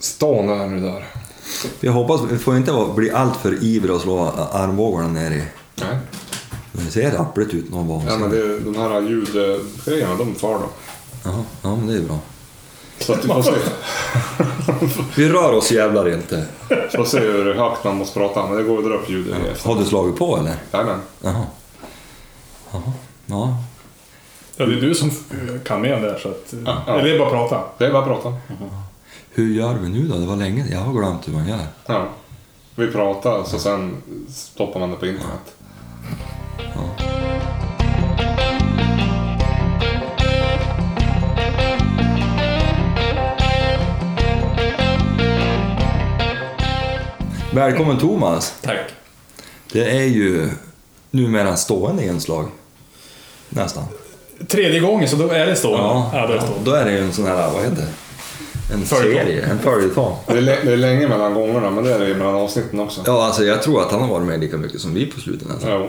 Stå när du där. Vi hoppas, vi får inte bli allt för ivriga och slå armbågarna ner i... Nej. Det ser rappligt ut någon gång. Ja, men det, de här ljudgrejerna, de far då. Jaha, ja men det är bra. Så att du får se, Vi rör oss jävlar inte. får se hur högt man måste prata, men det går att dra upp ljudet efter. Har du slagit på eller? Jajamän. Jaha. Jaha. Ja. Ja, det är du som kan det här så att... Ja, ja. Eller det är bara att prata. Det är bara att prata. Hur gör vi nu då? Det var länge Jag har glömt hur man gör. Ja. Vi pratar, så sen stoppar man det på internet. Välkommen Thomas. Tack. Det är ju numera stående inslag. Nästan. Tredje gången så då är det stående. Ja, Ja, då är det stående. då är det ju en sån här, vad heter det? En serie, en följetong. Det det är länge mellan gångerna, men det är det ju mellan avsnitten också. Ja, alltså jag tror att han har varit med lika mycket som vi på slutet nästan. Jo.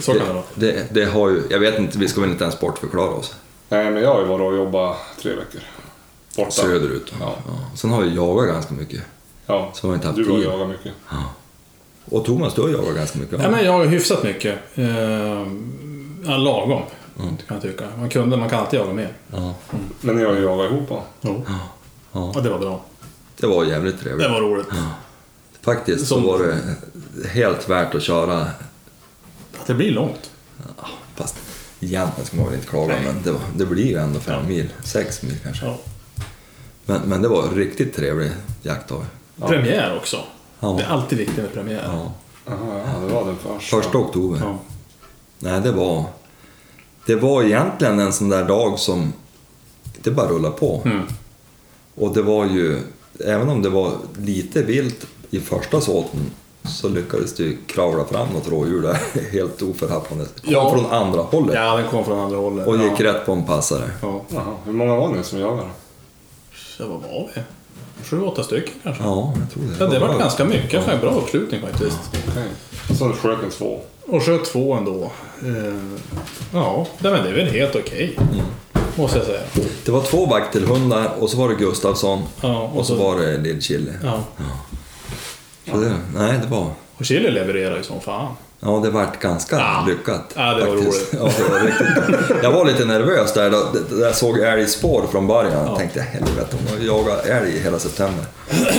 Så kan det vara. Det, det har ju, jag vet inte, vi ska väl inte ens bortförklara oss. Nej, men jag har ju varit och jobbat tre veckor. Borta. Söderut. Ja. Sen har vi jagat ganska mycket. Ja. Så har inte haft Du har tid. jagat mycket. Och Thomas, du har jagat ganska mycket. Ja, men jag har hyfsat mycket. Eh, ja, lagom, Mm. kan jag tycka. Man, kunde, man kan alltid jaga mer. Ja. Men ni har ju jagat ihop va? Jo. Ja. Ja, det var bra. Det var jävligt Det trevligt. var roligt. Faktiskt så Som- var det helt värt att köra. Det blir långt. Fast egentligen ska man väl inte klaga, men det, var, det blir ju ändå fem Ja. mil. Sex mil kanske. Ja. Men, men det var riktigt trevlig jaktdag. Premiär också. Ja. Det är alltid viktigt med premiär. Ja. Jaha, ja, det var den första. Första oktober. Ja. Nej, det var... Det var egentligen en sån där dag som... Det bara rullade på. Mm. Och det var ju... Även om det var lite vilt i första såten så lyckades du kravla fram något rådjur där helt oförhappandes. Kom Ja. från andra hållet ja, den kom från andra hållet. och gick ja. rätt på en passare. Ja. Jaha, hur många var ni som jagade? Så vad var vi? Sju, åtta stycken kanske. Ja, jag tror det. Ja, det var bra. ganska mycket. Fan, bra uppslutning faktiskt. Okej. Och så sköt ni två. Och sköt två ändå. Eh, ja, det är väl helt okej. Måste jag säga. Det var två vaktelhundar och så var det Gustafsson Ja, och så var det Lill-Chili. Ja. Så det, nej, det var... Och Chile levererar ju som fan. Ja, det vart ganska Ja. lyckat. Ja, det var faktiskt. roligt. Ja, var riktigt. Jag var lite nervös där. Då, där jag såg älgspår från början. Jag tänkte helvete, om jag jagar älg hela september.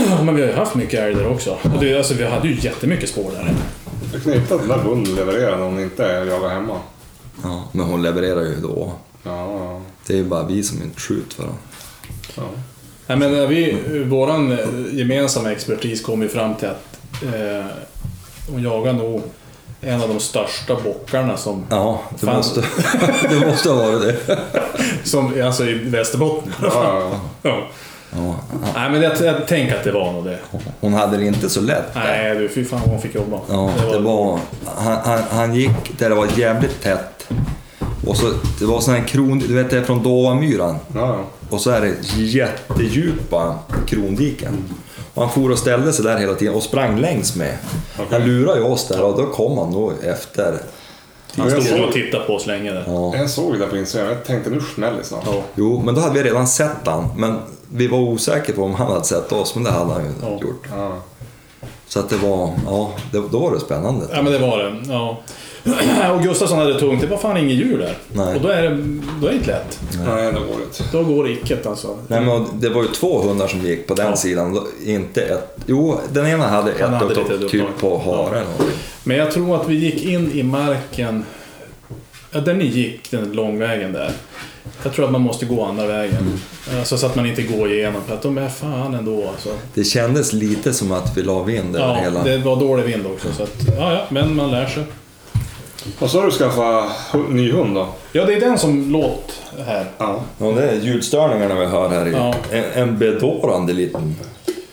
Ja, men vi har ju haft mycket älg där också. Och det, alltså, vi hade ju jättemycket spår där. Det är knepigt att den där hunden levererar när hon inte är jagar hemma. Ja, men hon levererar ju då. Ja, ja. Det är ju bara vi som inte skjuter för dem. ja. Nej, men vi, våran eh, gemensamma expertis kom ju fram till att eh, hon jagar nog en av de största bockarna som, Ja, det Fan. måste, det måste ha varit det. som alltså i Västerbotten. ja, ja. Ja. Ja, Nej, men jag, jag tänker att det var nog det. hon hade det inte så lätt. Nej, du, fy fan vad hon fick jobba. Ja, det var, han, han, han gick där det var jävligt tätt. Och så, det var sån här kron, du vet det är från Dovamyran. ja, ja. Och så är det jättedjupa krondiken. Och han for och ställde sig där hela tiden och sprang längs med. Han lurade ju oss där och då kom han nog efter. Han jag stod såg- och tittade på oss länge där. Ja. Jag såg det på Instagram, jag tänkte nu smäller snart. Ja. Jo, men då hade vi redan sett han. Men vi var osäkra på om han hade sett oss, men det hade han ju Ja. gjort. Ja. Så att det var, ja, det, då var det spännande. Ja men det var det. Ja. Och Gustafsson hade tungt. Det var fan inget djur där. Nej. Och då är, det, då är det inte lätt. Nej, det går inte. Då går det icket alltså. Nej, men det var ju två hundar som gick på den Ja. sidan. då- Inte ett, jo, den ena hade ett hade upptag, lite typ på haren. Men jag tror att vi gick in i marken. Ja, där ni gick, den långvägen där. Jag tror att man måste gå andra vägen. Alltså, så att man inte går igenom. För att de är fan ändå alltså. Det kändes lite som att vi la vind över Ja, hela... det var dålig vind också. Så att, ja, ja, men man lär sig. Och så har du skaffat hu- ny hund då? Ja, det är den som låt här. Ja. Ja, det är ljudstörningarna vi hör här. Ja. En, en bedårande liten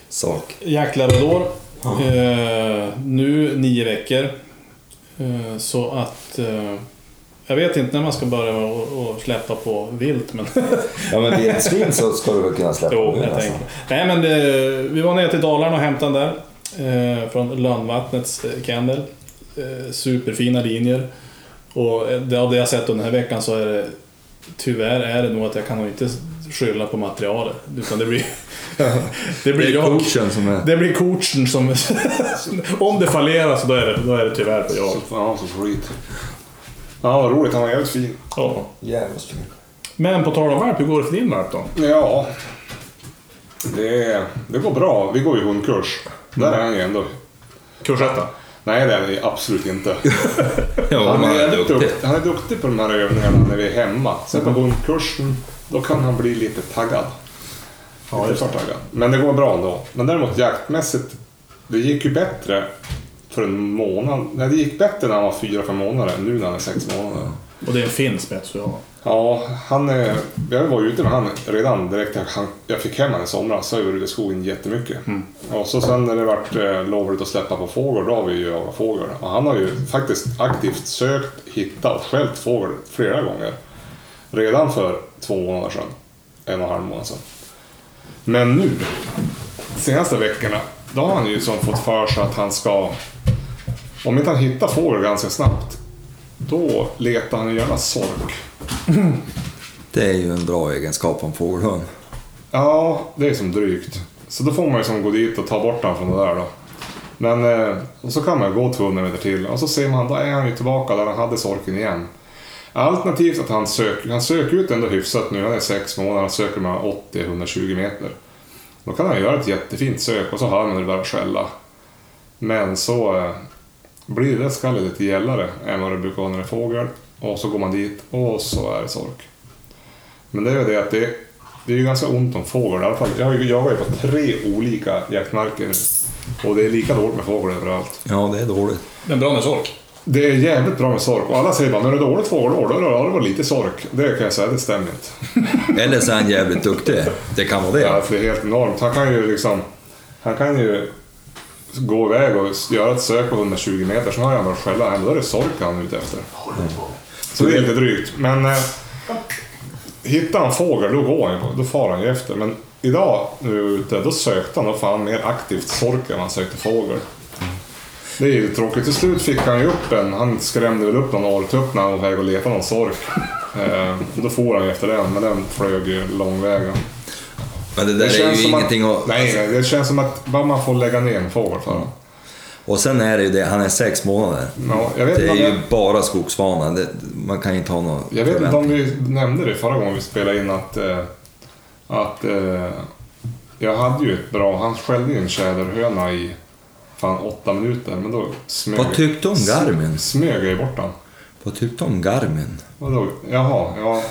sak. Jack Labrador. Eh, nu nio veckor. Eh, så att... Eh, jag vet inte när man ska börja och, och släppa på vilt, men... Ja, men vildsvin så ska du väl kunna släppa jo, jag alltså. tänker. Nej, men det, vi var ner till Dalarna och hämtade den där. Eh, från Lönnvattnets eh, kennel. Eh, superfina linjer. Och eh, det, av det jag sett den här veckan så är det... Tyvärr är det nog att jag kan nog inte skylla på materialet. Utan det blir... Det Det blir jag. coachen som är... Det blir coachen som... Om det fallerar så då är det, då är det tyvärr på jag. Ja, så skit. Ja, vad roligt. Han var jävligt fin. Ja. Jävligt fin. Men på tal om valp, hur går det för din valp då? Ja. Det, det går bra. Vi går ju hundkurs. Där är han ju ändå. Kursetta? Nej, det är han ju absolut inte. Ja, Han är, är duktig. duktig. han är duktig på de här övningarna när vi är hemma. Sen på hundkursen, då kan han bli lite taggad. Ja, lite för taggad. Men det går bra ändå. Men däremot jaktmässigt, det gick ju bättre för en månad. Nej, det gick bättre när han var fyra, fem månader än nu när han är sex månader. Och det är en fin spets du har. Ja, han är, jag var ute med han redan direkt när han, jag fick hem honom i somras. Så jag varit ute i skogen jättemycket. Och så sen när det vart eh, lovligt att släppa på fågel, då har vi ju jagat fågel. Och han har ju faktiskt aktivt sökt, hittat och skällt fågel flera gånger. Redan för två månader sedan. En och en halv månad sedan. Men nu, senaste veckorna, då har han ju som fått för sig att han ska... Om inte han hittar fågel ganska snabbt, då letar han jävla sork. Det är ju en bra egenskap om fågelhund. Ja, det är som drygt. Så då får man ju som gå dit och ta bort den från det där då. Men eh, och så kan man gå 200 meter till och så ser man, då är han ju tillbaka där han hade sorken igen. Alternativt att han söker, han söker ut ändå hyfsat nu, han är sex månader, han söker med 80-120 meter. Då kan han göra ett jättefint sök och så hör man det där skälla. Men så eh, blir det skallet lite gällare än vad det brukar vara när det är fågel. Och så går man dit och så är det sork. Men det är ju det att det, det är ju ganska ont om fågel. I alla fall, jag har ju på tre olika jaktmarker nu. Och det är lika dåligt med fågel överallt. Ja, det är dåligt. Men bra med sork. Det är jävligt bra med sork. Och alla säger bara, när det är dåligt fågelår, då har det varit lite sork. Det kan jag säga, det stämmer inte. Eller så är han jävligt duktig. Det kan vara Ja, det. för det är helt enormt. Han kan ju liksom... Han kan ju gå iväg och göra ett sök på 120 meter, sen har han bara skälla hem. Då är det sork han är ute efter. Så det är lite drygt. Men eh, hittar han fågel, då går han ju Då far han ju efter. Men idag, när vi var ute, då sökte han då fan mer aktivt sork än han sökte fågel. Det är ju tråkigt. Till slut fick han ju upp en. Han skrämde väl upp någon orrtupp när han var på väg och letade någon sork. Eh, då for han ju efter den, men den flög ju långväga. Men det där är känns ju ingenting att. Nej, nej, det känns som att bara man får lägga ner en fågel för honom. Och sen är det ju det, han är sex månader. Ja, jag vet Det är ju jag, bara skogsvana. Det, man kan inte ha någon jag vet inte om vi nämnde det förra gången vi spelade in att, eh, att eh, jag hade ju ett bra... Han skällde ju en tjäderhöna i fan åtta minuter, men då smög, Vad tyckte du om Garmin? smög jag ju bort den. Vad tyckte du om Garmin? Vadå? Jaha, ja.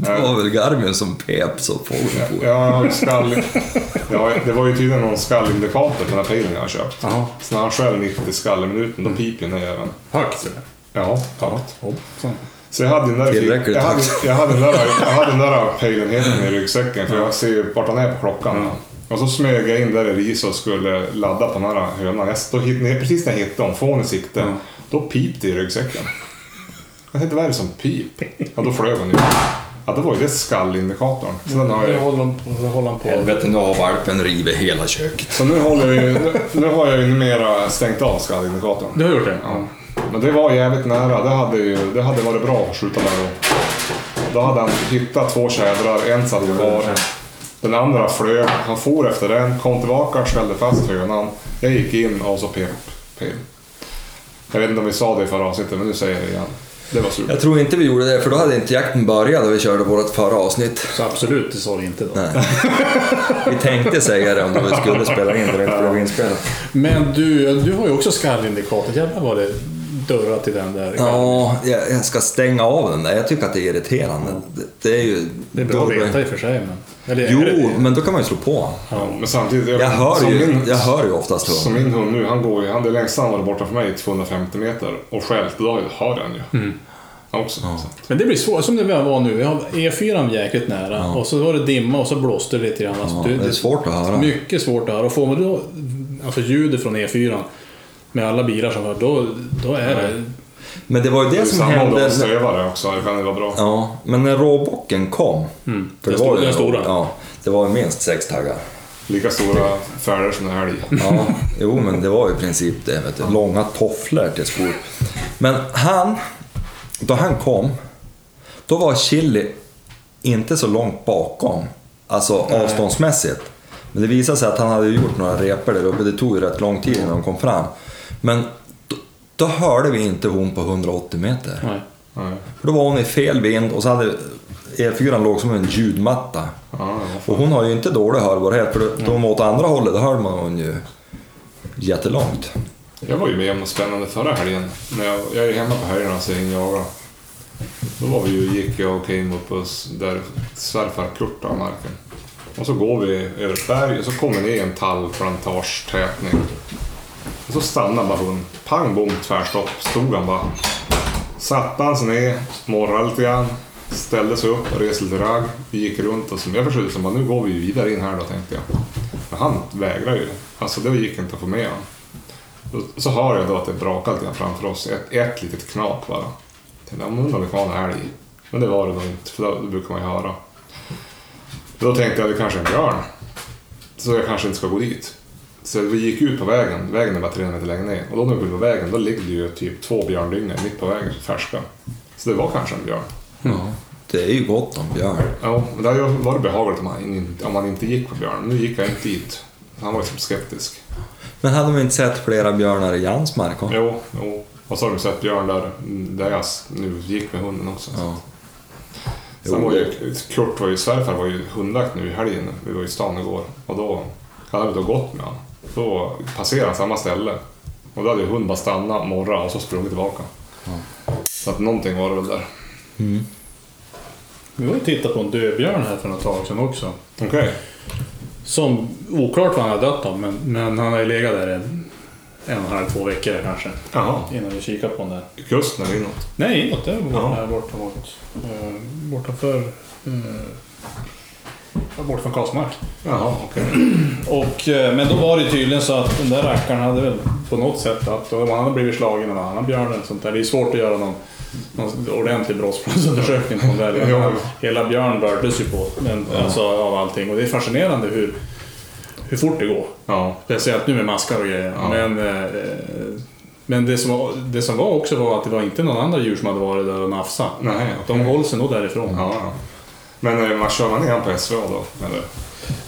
Det var väl Garmin som pep så fågeln for. Ja, jag har ju skall... Ja, det var ju tydligen någon skallindikator på den här pejlen jag har köpt. Jaha. Så när han skäll 90 skall i minuten, då piper ju den här jäveln. Högt. Ja, högt. Så jag hade den där, Tillräckligt jag hade, jag hade den där, jag hade den där pejlenheten i ryggsäcken för jag ser ju vart han är på klockan. Och så smög jag in där i ris och skulle ladda på den här hönan. Jag stod precis när jag hittade honom, från i sikte, då pipte i ryggsäcken. Jag tänkte, vad är det som pip? Ja, då flög hon ju. Ja, då var ju det skallindikatorn. Så, den har Nu jag, håller han på. Nu håller han på. Helvete, nu har valpen rivit hela köket. så nu, håller vi, nu, nu har jag ju numera stängt av skallindikatorn. Du har gjort det? Ja. Men det var jävligt nära. Det hade, ju, det hade varit bra att skjuta där då. Då hade han hittat två tjädrar, en satt kvar. Den andra flög, han for efter den, kom tillbaka, skällde fast hönan. Jag gick in och så pep pep. Jag vet inte om vi sa det i förra avsnittet, men nu säger jag det igen. Det var. Jag tror inte vi gjorde det, för då hade inte jakten börjat när vi körde vårt förra avsnitt. Så absolut, det sa du inte då. Nej. Vi tänkte säga det om vi skulle spela in inte blev inspelat. Men du, du har ju också skallindikator. Jävlar vad det dörrar till den där. Ja, jag, jag ska stänga av den där. Jag tycker att det är irriterande. Det, det är ju... Det är bra att veta i och för sig. Men... Eller, är Jo, det- men då kan man ju slå på. Ja. Men samtidigt, Jag hör som ju, min, jag hör ju oftast Som hund. min hund nu, han går ju, han, det längsta han varit borta från mig är 250 meter och skällt, då hör han ju. Mm. Också. Så att- Men det blir svårt, som det var nu. Vi har E4 jäkligt nära och så var det dimma och så blåste det lite grann. Alltså, Ja, det är svårt att höra. Mycket svårt att höra. Och får man då alltså ljudet från E4 med alla bilar som hör, då, då är det... Men det var ju Det det som hände... stövare också, det kan ju vara bra. Ja, men när råbocken kom. För Den det stora- var ju den stora. Ja, det var minst sex taggar. Lika stora fälgar som en älg. Ja, jo men det var ju i princip det. Vet du. Långa tofflor till skor. Men han, då han kom, då var Chili inte så långt bakom. Alltså avståndsmässigt. Men det visade sig att han hade gjort några repor där uppe. Det tog ju rätt lång tid innan de kom fram. Men då, då hörde vi inte hon på 180 meter. Nej. Nej. För då var hon i fel vind och så hade E4 låg som en ljudmatta. Ja, Och hon har ju inte dålig hörbarhet för då- då hon var åt andra hållet, då hörde man hon ju jättelångt. Jag var ju med om något spännande förra helgen. När jag, jag är hemma på helgerna så jag jagar. Då var vi ju, gick jag och Kim upp och där svärfar Kurt av marken. Och så går vi över ett berg och så kommer ner en tallplantagetätning. Och så stannade bara hon. Pang bom tvärstopp. Stod han bara. Satte han sig ner, morrade lite grann. Ställde sig upp reste lite ragg. Vi gick runt och så, jag försökte som bara, nu går vi vidare in här då tänkte jag. Men han vägrade ju. Alltså det gick inte att få med honom. Så hör jag då att det brakar lite grann framför oss. Ett, ett litet knak bara. Tänkte, jag undrar om det kan en älg. Men det var det nog inte, för det brukar man ju höra. Då tänkte jag det kanske är en björn. Så jag kanske inte ska gå dit. Så vi gick ut på vägen. Vägen är bara 300 meter längre ner. Och då när vi går på vägen, då ligger det ju typ två björndyngor mitt på vägen, färska. Så det var kanske en björn. Ja, det är ju gott om björn. Ja, men det hade ju varit behagligt om man, inte- om man inte gick på björn. Nu gick jag inte dit. Han var ju som skeptisk. Men hade vi inte sett flera björnar i Jans mark? då? Jo, jo. Och så har du sett björn där, där jag nu gick med hunden också. Ja. Sen var ju, Kurt var ju, svärfar var ju hundjakt nu i helgen. Vi var i stan igår. Och då hade vi då gått med honom. Då passerade han samma ställe. Och då hade ju hund bara stannat, morrat och så sprungit tillbaka. Så att någonting var det väl där. Vi var ju tittat på en dödbjörn här för något tag sedan också. Okej. Som, oklart vad han har dött av, men, men han har ju legat där en, en och en halv, två veckor kanske. Jaha. Innan vi kikade på den där. Kusten eller inåt? Nej, inåt. Det var Ja. här borta mot... Uh, bortanför... Bort från Karlsmark. Jaha, okej. Och, eh, men då var det tydligen så att den där rackaren hade väl på något sätt att då han hade blivit slagen av en annan björn eller sånt där. Det är svårt att göra någon, någon ordentlig brottsplatsundersökning på där. Ja. Hela björn bördes ju på men, alltså, av allting. Och det är fascinerande hur, hur fort det går. Ja. Speciellt nu med maskar och grejer. Ja. Men, eh, men det, som var, det som var också var att det var inte någon andra djur som hade varit där och nafsat. Nej, De håller sig nog därifrån. Ja, ja. Men eh, man kör man ner på SVA då? Eller?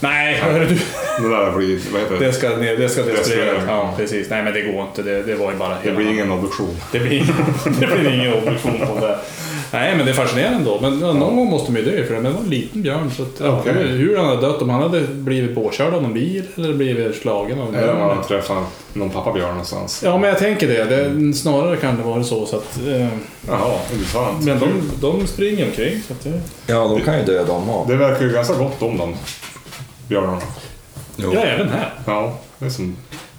Nej, hörru du. Det där blir, vad heter det? Det ska, ner- det ska. Destilleras, Ja, precis. Nej, men det går inte. Det, det var ju bara Det hela... blir ingen obduktion. Det blir, det blir ingen obduktion på det. Nej, men det är fascinerande ändå. Men ja, någon gång måste man ju dö för det. Men det var en liten björn. Så att, ja, Okej. hur, hur han hade dött, om han hade blivit påkörd av någon bil eller blivit slagen av en Eller om man björn. har träffat någon pappabjörn någonstans. Ja, men jag tänker det. det snarare kan det vara så. så att, eh, Jaha, intressant. men de, de springer omkring. Så att det, Ja, de kan ju dö de av. Det verkar ju ganska gott om dem. Björnarna. Jo. ja, även här. Ja, det är som,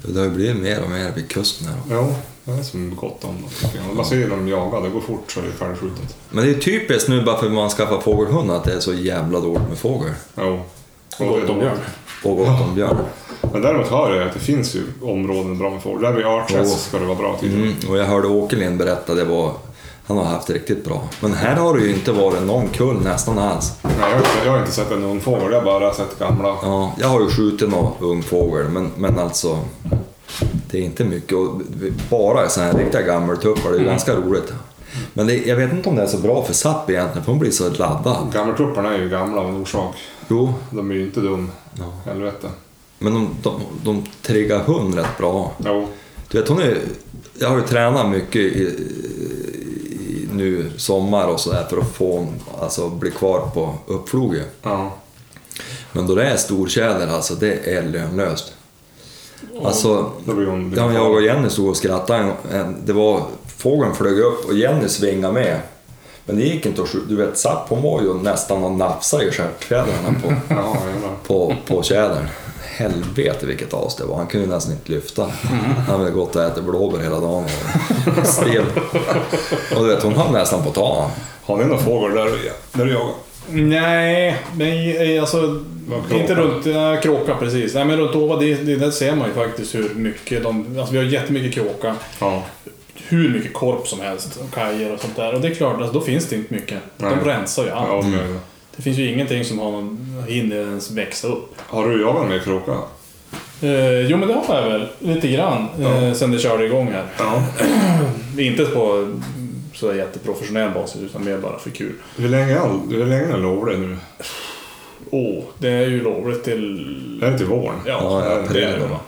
Det har ju blivit mer och mer vid kusten här. ja, det är som gott om dem. Man ser dem jaga, det går fort så är det färdigskjutet. Men det är typiskt nu bara för att man skaffar fågelhund att det är så jävla dåligt med fågel. Jo. Och gott om björn. Och gott om björn. Men däremot hör jag att det finns ju områden bra med fågel. Där vid Arträsk Jo. ska det vara bra tydligen. Mm, och jag hörde Åkerlind berätta, det var, han har haft det riktigt bra. Men här har det ju inte varit någon kull nästan alls. Nej, jag, har inte- jag har inte sett en ung fågel, jag har bara sett gamla. Ja, jag har ju skjutit någon ung fågel, men, men alltså det är inte mycket. Och bara sådana här riktiga gammeltuppar, det är ju ganska roligt. Men det, jag vet inte om det är så bra för SAP egentligen, för hon blir så laddad. Gammeltupparna är ju gamla av en orsak. Jo, De är ju inte dum. Ja. Helvete. men de, de, de triggar hund rätt bra. Jo. Du vet, hon är, jag har ju tränat mycket i, i, nu sommar och sådär för att få hon alltså, bli kvar på uppfloget. Ja. Men då det är stortjäder alltså, det är lönlöst. Alltså, ja, jag och Jenny stod och skrattade. Det var, fågeln flög upp och Jenny svingade med. Men det gick inte att skjuta. Du vet, Zapp hon var ju nästan och nafsade i stjärtfjädrarna på, Ja, på, på tjädern. Helvete vilket as det var. Han kunde nästan inte lyfta. Han hade gått och ätit blåbär hela dagen och stel. Och du vet, hon höll nästan på att ta. Har ni någon fågel där, där du jagar? Nej, men eh, alltså... Inte runt... Ja, kråka precis. Nej, men runt Åva, det, det, där ser man ju faktiskt hur mycket de... Alltså vi har jättemycket kråka. Ja. Hur mycket korp som helst och kajer och sånt där. Och det är klart, alltså, då finns det inte mycket. De Nej. rensar ju allt. ja gör det. Finns ju ingenting som har någon hinner ens växa upp. Har du jagat med kråka? Eh, jo, men det har jag väl. Lite grann. Eh, sen det körde igång här. Ja. Inte på så jätteprofessionell basis, utan mer bara för kul. Hur länge, hur länge är lovlig nu? Åh, det är ju lovligt till... Det är till våren. Ja, Ja, ja, det är det. va.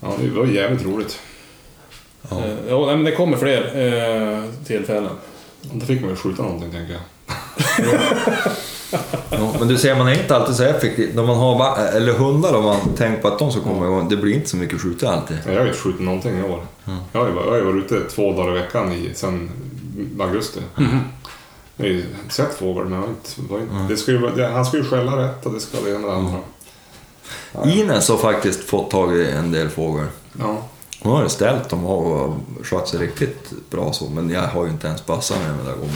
Ja, det var jävligt roligt. Ja. Eh, Ja, men det kommer fler eh, tillfällen. Då fick man ju skjuta någonting, tänker jag. Ja, men du ser, man är inte alltid så effektiv. När man har eller hundar och man tänker på att de ska komma igång, det blir inte så mycket skjuta alltid. Jag har ju inte skjutit någonting i år. Jag har ju varit, jag har ju varit ute två dagar i veckan i, sen augusti. Jag har ju sett fågel, men jag har inte... Var inte det ska ju, det, han ska ju skälla rätt och det ska det ena och det andra. Ines har faktiskt fått tag i en del fågel. Ja. Hon har ju ställt dem och skött sig riktigt bra så, men jag har ju inte ens passat med den där gången.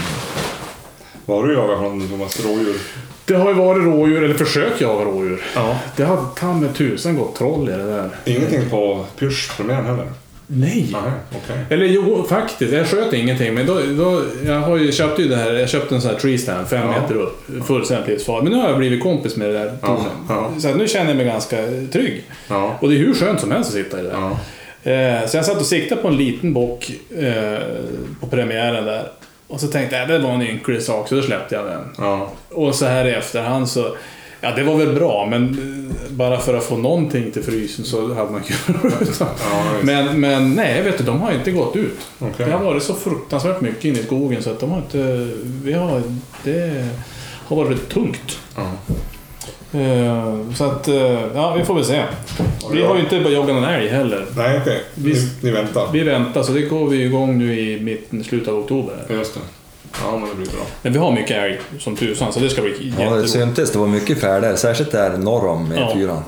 Har du jagat från Thomas? Rådjur? Det har ju varit rådjur, eller försök jaga rådjur. Ja. Det har ta med tusan gått troll i det där. Ingenting på Pyrsch-premiären heller? Nej! Nej, okej. Eller jo, faktiskt. Jag sköt ingenting. Men då, då, jag har ju köpt ju det här. Jag köpte en sån här tree stand, fem Ja. meter upp. Fullständigt livsfarlig. Men nu har jag blivit kompis med det där Ja, ja. Så nu känner jag mig ganska trygg. Ja. Och det är hur skönt som helst att sitta i det där. Ja. Eh, så jag satt och siktade på en liten bock eh, på premiären där. Och så tänkte jag, "Äh, det var en ynklig sak, så då släppte jag den. Ja. Och så här i efterhand så... Ja, det var väl bra, men eh, bara för att få någonting till frysen så hade man kunnat. Ja. Men, men nej, vet du, de har inte gått ut. Okej. Det har varit så fruktansvärt mycket inne i skogen så att de har inte... Vi har... Det har varit tungt. Ja. Eh, Så att, eh, ja, vi får väl se. Vi har ju inte börjat jaga någon älg heller. Nej, okej. Ni, Visst. ni väntar? Vi väntar, så det går vi igång nu i mitten, slutet av oktober. Just det. Ja, men det blir bra. Men vi har mycket älg som tusan, så det ska bli Ja, det jätteroligt. syntes. Det var mycket färder, särskilt där norr om Ja.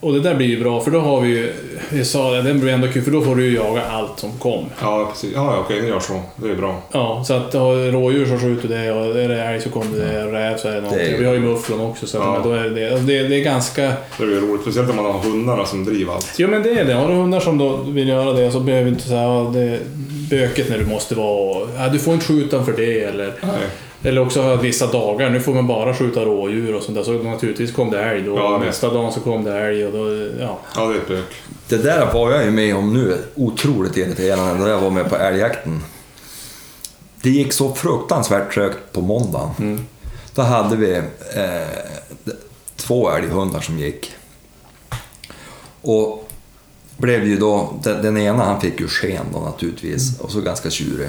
E4. Och det där blir ju bra, för då har vi ju... Jag sa det, den blir ändå kul, för då får du ju jaga allt som kom. Ja, precis. Ja, okej, ni gör så. Det är bra. Ja, så att har du rådjur så skjuter det och är det älg så kommer det, och räv så är det någonting. Det är- Vi har ju mufflon också, så att, Ja. men då är det, det, det, det är ganska... Det blir roligt. Speciellt om man har hundarna som driver allt. Jo men det är det. Har du hundar som då vill göra det så behöver inte säga ja, det är böket när du måste vara och, ja, du får inte skjuta för det eller... Nej. Eller också ha vissa dagar, nu får man bara skjuta rådjur och sånt där. Så naturligtvis kom det älg då. Ja, nästa dag så kom det älg och då, ja. Ja, det är. Det där var jag ju med om nu, otroligt irriterande, när jag var med på älgjakten. Det gick så fruktansvärt trögt på måndagen. Då hade vi eh, två älghundar som gick. Och blev ju då, den, den ena han fick ju sken då naturligtvis, och så ganska tjurig.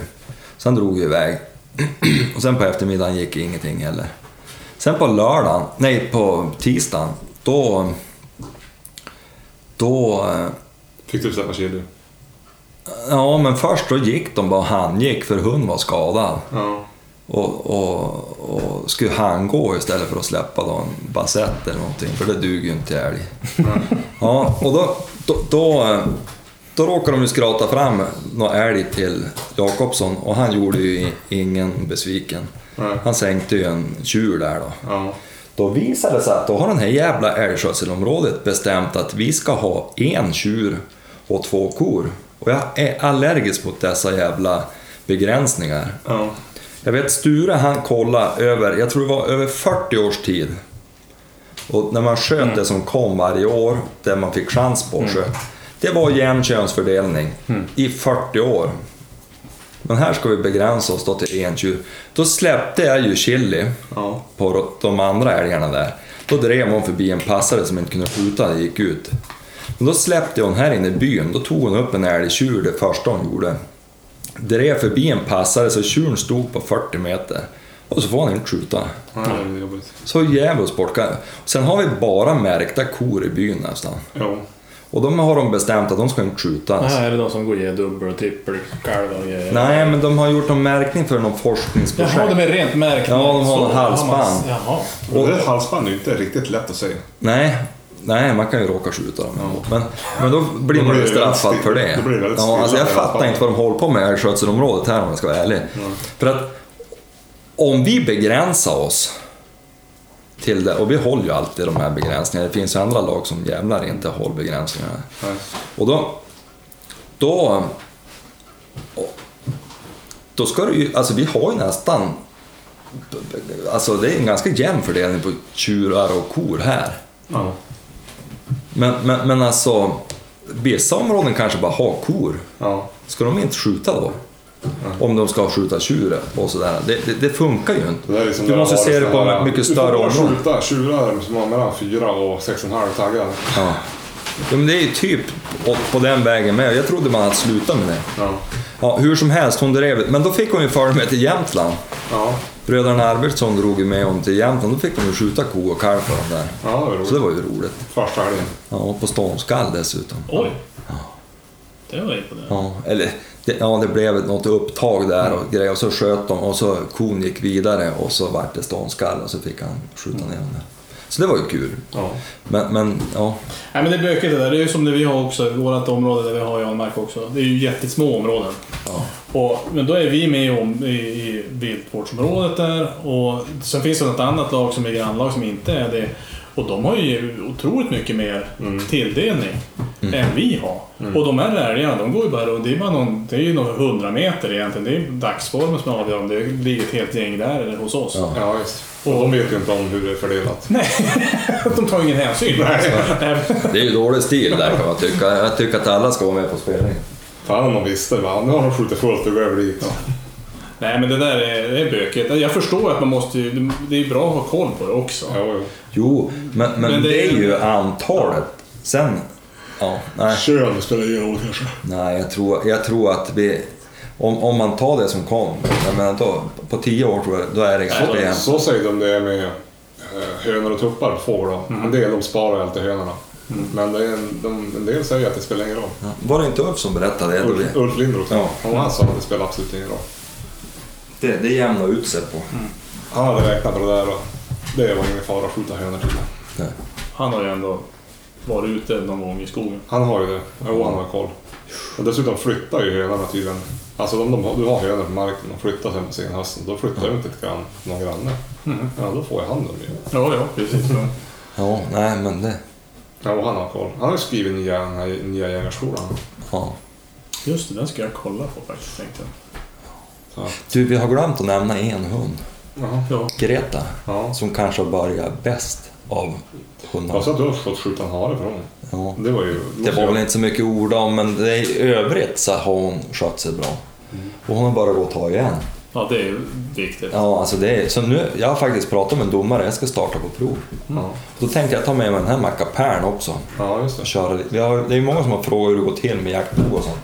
Sen drog vi iväg. och sen på eftermiddagen gick ingenting heller. Sen på lördagen, nej på tisdagen, då... Då... eh, Fick du släppa chili? Ja, men först då gick de bara han gick för hund var skadad. Ja. Och, och, och skulle han gå istället för att släppa då en basett eller någonting, för det duger ju inte till älg. Ja, och då, då, då, eh, då råkade de ju skrata fram någon älg till Jakobsson och han gjorde ju ingen besviken. Nej. Han sänkte ju en tjur där då. Ja. Då visade det sig att då har den här jävla älgskötselområdet bestämt att vi ska ha en tjur och två kor. Och jag är allergisk mot dessa jävla begränsningar. Ja. Jag vet Sture han kollade över, jag tror det var över 40 års tid. Och när man sköt det som kom varje år, där man fick chans på att sköta. Det var jämn könsfördelning i 40 år. Men här ska vi begränsa oss då till en tjur. Då släppte jag ju chili Ja. på de andra älgarna där. Då drev hon förbi en passare som inte kunde skjuta, gick ut. Men då släppte hon här inne i byn, då tog hon upp en älgtjur det första hon gjorde. Drev förbi en passare så tjuren stod på 40 meter. Och så får han inte skjuta. Ja. Så jävligt bortka. Sen har vi bara märkta kor i byn nästan. Jo. Och de har de bestämt att de ska inte Det skjutas. här är de som går och ger dubbel och trippel kalvar och grejer. Nej, men de har gjort någon märkning för någon forskningsprojekt. Jaha, de är rent märkta. Ja, de har en halsband. Jaha. Och det halsband är inte riktigt lätt att säga. Nej, nej, man kan ju råka skjuta dem. Men, men då blir Då man ju det straffad för det. då blir det Ja, alltså jag fattar inte vad de håller på med i älgskötselområdet här om jag ska vara ärlig. För att om vi begränsar oss till det, och vi håller ju alltid de här begränsningarna. Det finns ju andra lag som jävlar inte håller begränsningarna. Nej. Och då... Då... Då ska du ju... Alltså vi har ju nästan... Alltså det är en ganska jämn fördelning på tjurar och kor här. Ja. Men, men, men alltså... Vissa områden kanske bara har kor. Ja. Ska de inte skjuta då? Om de ska skjuta tjur och sådär. Det, det, det funkar ju inte. Det där är som Du måste se det på här- mycket större Du får skjuta tjurar som har mellan 4 och 6,5 taggar. Ja. ja, men det är ju typ på, den vägen med. Jag trodde man hade slutat med det. Ja. Ja, hur som helst, hon drev Men då fick hon ju följa med till Jämtland. Ja. Bröderna Arvidsson drog ju med honom till Jämtland. Då fick de ju skjuta ko och kalv för dem där. ja, det var roligt. Så det var ju roligt. Första helgen. Ja, och på ståndskall dessutom. Oj. Det var imponerande. Ja, eller det, ja, det blev något upptag där och grejer och så sköt de och så kon gick vidare och så vart det ståndskall och så fick han skjuta ner den där. Så det var ju kul. Ja. Men, men ja, Nej men det är bökigt det där. Det är ju som det vi har också, vårt område där vi har Jan Mark också. Det är ju jättesmå områden. Ja. Och, men då är vi med om, i, i viltvårdsområdet där och sen finns det något annat lag som är grannlag som inte är det. Och de har ju otroligt mycket mer tilldelning än vi har. Och de här älgarna, de går ju bara runt. Det är, bara någon, det är ju några hundra meter egentligen. Det är dagsformen som avgör om det ligger ett helt gäng där eller hos oss. Ja. ja, visst. Och de vet ju inte om hur det är fördelat. Nej, de tar ingen hänsyn. Nej. det är ju dålig stil där kan man tycka. Jag tycker att alla ska vara med på spelningen. Fan om de visste. Va? Nu har de skjutit fullt och går över dit. Nej men det där är, det är bökigt. Jag förstår att man måste ju, det är bra att ha koll på det också. Ja, jo. Jo, men, men, Men det det är ju antalet. Sen, ja, nej. Kön spelar ingen roll kanske. Nej, jag tror, jag tror att vi... Om, om man tar det som kom, jag menar då, på tio år tror jag, då är det ganska jämnt. Så säger de det med eh, hönor och tuppar på fåglar. En del de sparar alltid hönorna. Men det är en, de, en del säger att det spelar ingen roll. Ja. Var det inte Ulf som berättade det? Då Ulf, Ulf Lindroth, Ja. ja. han sa att det spelar absolut ingen roll. det, det jämnar ut sig på. Han hade räknat på det där och det var ingen fara att skjuta hönor till. Nej. Han har ju ändå varit ute någon gång i skogen. Han har ju det. Jo, han har koll. Och dessutom flyttar ju hönorna tydligen. Alltså om de, du har hönor på marken och flyttar sen på senhösten, då flyttar de inte till grann, någon granne. Ja, då får jag hand om det. Ja, ja, precis. Ja, nej men det... Ja, och han har koll. Han har ju skrivit nya, den här nya jägarskolan. Ja. Just det, den ska jag kolla på faktiskt tänkte jag. Du, vi har glömt att nämna en hund. Ja. Greta. Ja. Som kanske har börjat bäst av hundarna. Jag sa att du har fått skjuta en hare för honom. Ja. Det var ju... Det var väl inte så mycket ord om, men det, i övrigt så har hon skött sig bra. Och hon har bara gått ta igen. ja, det är viktigt. Ja, alltså det är, så nu, jag har faktiskt pratat med en domare, jag ska starta på prov. Ja, Då tänkte jag ta med mig den här mackapärn också. ja just och det. köra lite. Vi har, det är många som har frågat hur det går till med jaktprov och sånt.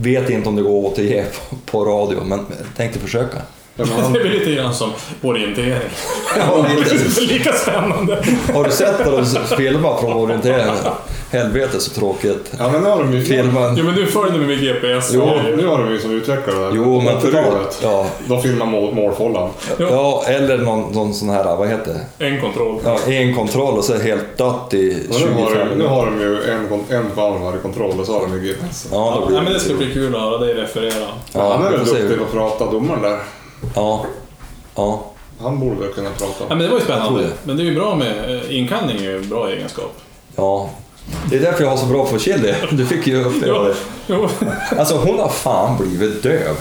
Vet inte om det går att återge på, på radio, men tänkte försöka. Ja, Det är väl lite grann som orientering. Ja, Det är lika spännande. Har du sett när de filmar från orienteringen? Helvete så tråkigt. ja, men nu har de ju... Filma. Jo, men du följer med GPS. Jo, nu har de ju som utvecklare där. Jo, men förut. 80-talet. Ja, De filmar mål, målfållan. ja, eller någon, någon sån här, vad heter det? En kontroll. Ja, en kontroll och så helt dött i Och nu, har 25 de, nu har de ju en, en kamera i kontroll och så har de ju GPS. Ja, Ja, blir men det det ska bli kul att höra dig referera. Ja, han är väl duktig på att prata, domaren där. Ja. Ja. Han borde väl kunna prata. Ja, men det var ju spännande. det. Men det är ju bra med... eh, Inkallning är ju en bra egenskap. Ja. Det är därför jag har så bra för chili. Du fick ju uppleva det. Jo. Alltså hon har fan blivit döv.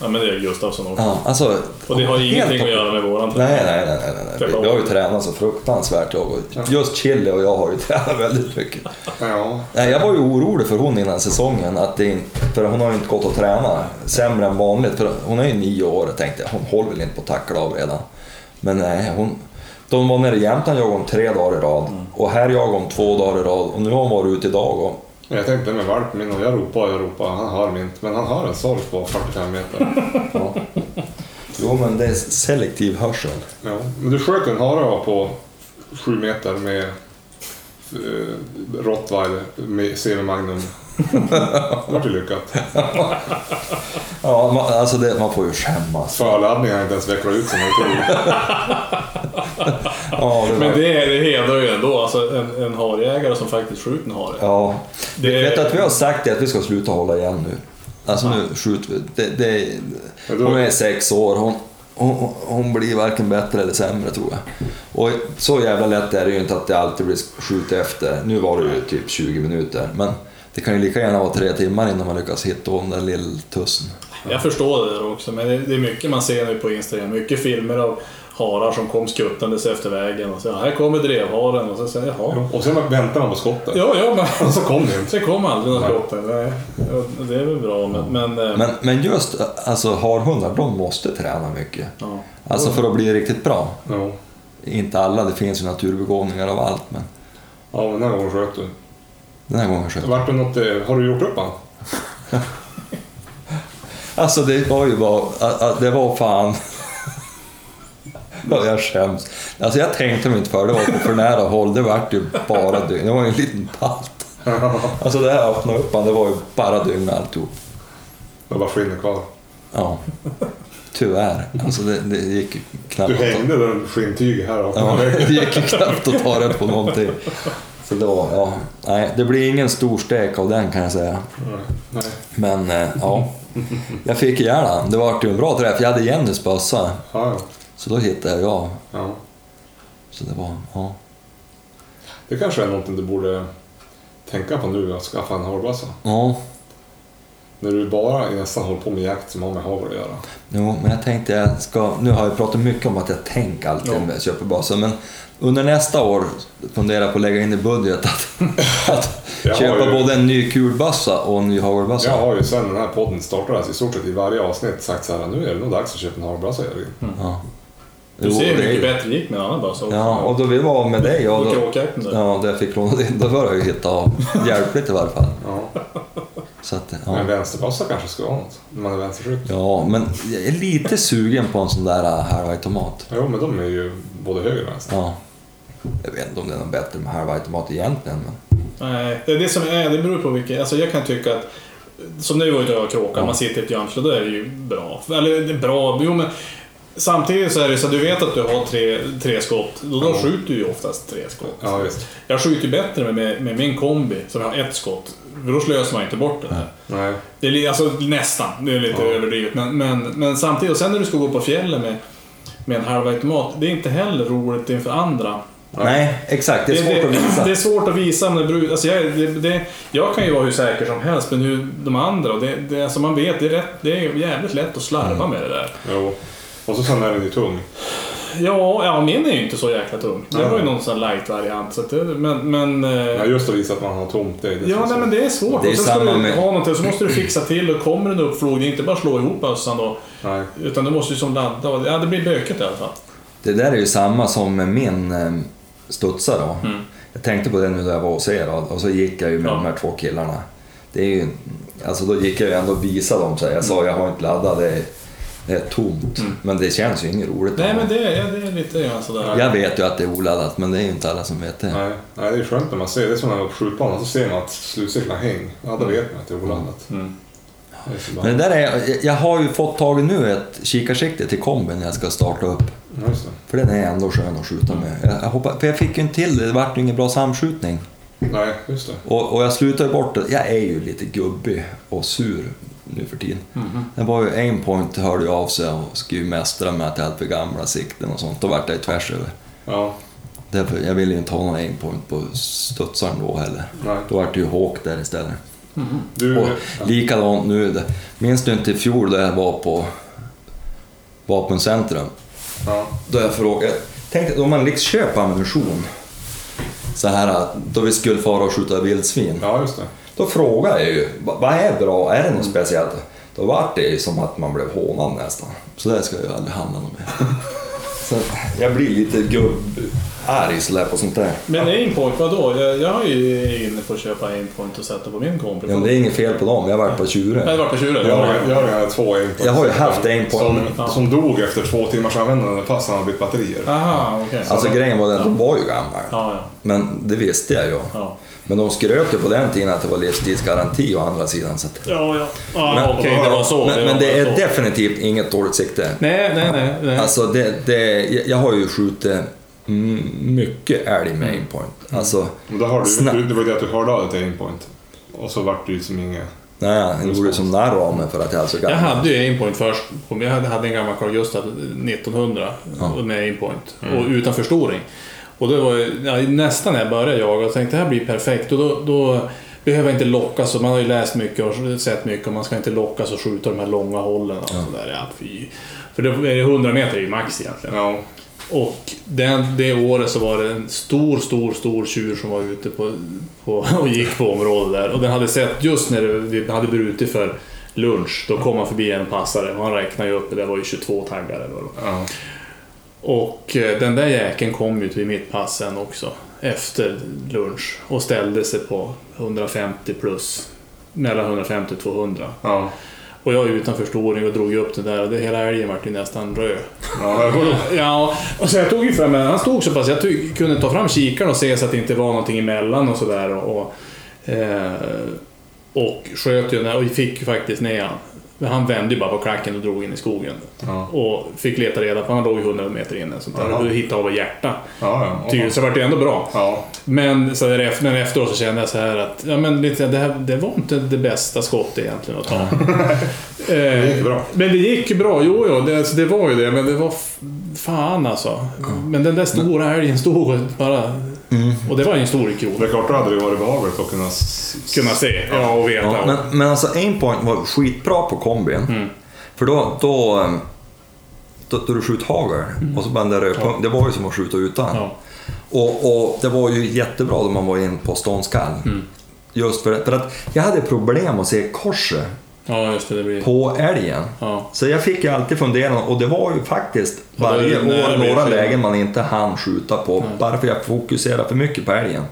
Ja, men det är Gustafsson också. Ja, alltså, Och det har ju helt ingenting att göra med våran Nej, nej, nej, nej, nej. Vi, vi har ju tränat så fruktansvärt. jag och- Just Chili och jag har ju tränat väldigt mycket. Ja, Nej, jag var ju orolig för hon innan säsongen. Att det, inte- för hon har ju inte gått att träna sämre än vanligt. För hon är ju nio år och tänkte jag, hon håller väl inte på att tackla av redan. Men nej, hon... De var nere i Jämtland jagade om tre dagar i rad. Och här jagade om två dagar i rad. Och nu har hon varit ute idag och... jag tänkte med valpen min och jag ropar och jag ropar. Han mig inte. Men han har en sork på 45 meter. Ja. Jo, men det är selektiv hörsel. Ja. Men du sköt en hare på 7 meter med eh, Rottweiler med semi-magnum. Det vart ju lyckat. Ja, man, alltså det, man får ju skämmas. Förladdningen har inte ens vecklat ut som jag tror. Ja, det Men var, det, det hedrar ju ändå alltså en, en harjägare som faktiskt skjuter en hare. ja. Det- Vet du att vi har sagt det att vi ska sluta hålla igen nu? Alltså nu skjuter vi. Det, det, hon är sex år. Hon, hon, hon blir varken bättre eller sämre tror jag. Och så jävla lätt är det ju inte att det alltid blir skjut efter. Nu var det ju typ 20 minuter. Men det kan ju lika gärna vara tre timmar innan man lyckas hitta den där lilla tussen. Jag förstår det där också, men det, är mycket man ser nu på Instagram. Mycket filmer av, harar som kom skuttandes efter vägen och så här kommer drevharen och så säger jag jaha. Och sen väntar man på skottet. Ja, ja, men Och så kom det inte. det kom aldrig. Nej, Ja, det är väl bra men... men, eh, Men, men just alltså, harhundar, de måste träna mycket. ja. Alltså för att bli riktigt bra. Ja. Inte alla, det finns ju naturbegåvningar av allt, men ja, men den här gången sköt du. Den här gången sköt Vart det något, eh, har du gjort upp han? Alltså det var ju bara, det var fan... Ja, jag skäms. Alltså jag tänkte mig inte för, det var på för nära håll, det vart ju bara dygn. Det var ju en liten palt. Alltså det här öppnade upp han, det var ju bara dygn alltihop. Det var skinnet kvar. Ja. Tyvärr. Alltså det, det gick knappt Du hängde den skinntyget här ja, det gick knappt att ta rätt på någonting. Så var, ja, nej, det blir ingen stor stek av den kan jag säga. Nej. Men eh, ja, jag fick ihjäl han. Det var ju en bra träff. Jag hade Jennys bössa, Ja, ja. så då hittade jag. ja. Så det var, ja. Det kanske är någonting du borde tänka på nu, att skaffa en hagelbössa. Ja, När du bara nästan håller på med jakt som har med hagel att göra. jo, men jag tänkte jag ska... Nu har jag pratat mycket om att jag tänker alltid Ja. när jag köper bössa, men under nästa år funderar jag på att lägga in i budget att, att köpa ju- både en ny kulbössa och en ny hagelbössa. Jag har ju sen den här podden startades i stort sett i varje avsnitt sagt så här, nu är det nog dags att köpa en hagelbössa Jörgen. Ja. Du ser hur mycket bättre det gick med en annan bössa också. Ja, och då vi var med dig och då, ja, där jag fick låna din, då var jag ju hitta hjälpligt i varje fall. Ja. Så att, Men ja. en vänsterbössa kanske ska vara något, när man är vänsterskytt. ja, men jag är lite sugen på en sån där äh, halvautomat. Jo, men de är ju både höger och vänster. Ja. Jag vet inte om det är något bättre med halvautomat egentligen, men... Nej, det är det som är, det beror på vilket, alltså jag kan tycka att som nu var ute och kråka, Ja. man sitter i ett gömsle, då är det ju bra. Eller det är bra, jo men samtidigt så är det så att du vet att du har tre, tre skott, då, då Ja. skjuter du ju oftast tre skott. Ja. Jag skjuter ju bättre med, med, med min kombi, som har ett skott. För då slösar man inte bort det där. Nej. Det är, li- alltså nästan, det är lite Ja. överdrivet. Men, men, men samtidigt, och sen när du ska gå på fjällen med, med en halvautomat, det är inte heller roligt inför andra. Nej, exakt. Det är svårt att visa. Det är svårt att visa. Men det, beror- alltså jag, det, det, jag kan ju vara hur säker som helst, men hur de andra, det, det, alltså man vet, det är, rätt, det är jävligt lätt att slarva med det där. Jo. Och så sen är den ju tung. Ja, ja, min är ju inte så jäkla tung. Det var ju någon sån light-variant. Så det, men, men, eh, Ja, just att visa att man har tomt, det det Ja, nej, men det är svårt. Det är och sen ska samma du med- ha någonting, så måste du fixa till och kommer en uppflog, det är inte bara slå ihop bössan då. Nej. Utan du måste ju som ladda. Ja, det blir bökigt i alla fall. Det där är ju samma som med min studsare då. Mm. Jag tänkte på det nu när jag var hos er och så gick jag ju med Ja. de här två killarna. Det är ju, alltså då gick jag ju ändå och visade dem så. Jag sa jag har inte laddat, det är, det är tomt. Men det känns ju inget roligt. Mm. Nej, men det, är- ja, det är lite grann sådär. Jag vet ju att det är oladdat, men det är ju inte alla som vet det. Nej. Nej, det är skönt när man ser det. är som när man är på skjutbanan, så ser man att slutcirklarna häng. Ja, då vet man att det är oladdat. Mm. Bra. Men det där är, jag- jag har ju fått tag i nu ett kikarsikte till kombin när jag ska starta upp. Ja. För den är ändå skön att skjuta med. Jag, jag hoppas, för jag fick ju inte till det, det vart ju ingen bra samskjutning. Nej, just det. Och, och jag slutade bort det. Jag är ju lite gubbig och sur nu för tiden. Mhm. Det var ju aimpoint hörde ju av sig och skulle ju mästra med att jag hade för gamla sikten och sånt. Då vart jag ju tvärs över. Ja. Därför, jag ville ju inte ha någon aimpoint på studsaren då heller. Nej. Då vart det ju Hawk där istället. Du... Och likadant nu. Minns du inte i fjol då jag var på Vapencentrum? Ja. Då jag frågade, tänkte om man liksom köper ammunition så här då vi skulle fara och skjuta vildsvin. ja, just det. Då frågade jag ju, "Va- vad är bra? Är det något speciellt? Då vart det ju som att man blev hånad nästan. Så där ska jag aldrig handla något mer. Så jag blir lite gubbarg sådär på sånt där. Men aimpoint, vadå? Jag, jag har ju inne på att köpa aimpoint och sätta på min kombi. Ja, men det är inget fel på dem, jag har varit på Jag tjuren. har varit på tjuren. Jag, Ja, jag, jag har två aimpoints. Jag har ju haft aimpoint. Som, Ja. som dog efter två timmars användande fast han hade bytt batterier. Aha, okej. Alltså grejen var den, de var ju gamla. Ja, ja. Men det visste jag ju. Ja, Men de skröt ju på den tiden att det var livstidsgaranti å andra sidan. Så att... ja. ja. ja Men- okej, det var så. Men, men var det är så. definitivt inget dåligt sikte. Nej, nej, nej. nej. Alltså det, det, jag har ju skjutit mm, mycket älg med aimpoint. Alltså, Men då Snabbt. du, det var ju det att du hörde av dig till aimpoint. Och så vart det ju som inget... nej, jag gjorde som narr av mig för att jag är så Jag gammal. hade ju aimpoint först. Jag hade, hade en gammal Carl Gustaf 1900 Ja. med aimpoint. Och utan förstoring. Och det var ja, nästan när jag började jaga och tänkte det här blir perfekt. Och då, då behöver jag inte lockas. Man har ju läst mycket och sett mycket och man ska inte lockas och skjuta de här långa hållen. Och sådär. Ja, fy. För det är 100 meter ju max egentligen. Ja. Och den, det året så var det en stor, stor, stor tjur som var ute på, på, och gick på området där. Och den hade sett, just när det- vi hade brutit för lunch, då kom han förbi en passare och han räknade ju upp, det var ju 22 taggar eller vad det. Ja. Och eh, den där jäkeln kom ju till mitt pass sen också. Efter lunch. Och ställde sig på 150 plus. Mellan 150 och 200. Ja. Och jag utan förstoring och drog upp den där och det, hela älgen vart ju nästan röd. Ja, Ja, och så jag tog ju fram Han stod så pass, jag tog, kunde ta fram kikaren och se så att det inte var någonting emellan och sådär. Och, och, eh, och sköt ju och fick ju faktiskt ner han. Han vände ju bara på klacken och drog in i skogen. Ja. Och fick leta reda på, han låg ju 100 meter inne. Sånt där. Jaha. Och hittade av hjärta. Ja, ja. Så vart det ändå bra. Ja. Men, så där, men efteråt så kände jag så här att ja, men det, här, det var inte det bästa skottet egentligen att ta. Det gick Eh, bra. Men det gick bra, jo, jo det, alltså, det var ju det. Men det var fan alltså. Men den där stora älgen stod och bara... Och det var ju en stor Det är klart, då hade det varit behagligt att kunna... Kunna se, ja och veta. Ja, men, men alltså Aimpoint var skitbra på kombin. Mm. För då, då, eh, då, då du skjuter hagel och så bara den där rödpunkt, det var ju som att skjuta utan. Mm. Ja. Och, och det var ju jättebra då man var in på ståndskall. Mm. Just för, för att jag hade problem att se korset ja, just det. Det blir... på älgen. Ja. Så jag fick ju alltid fundera och det var ju faktiskt varje år några lägen man inte hann skjuta på. Bara för jag fokuserade för mycket på älgen.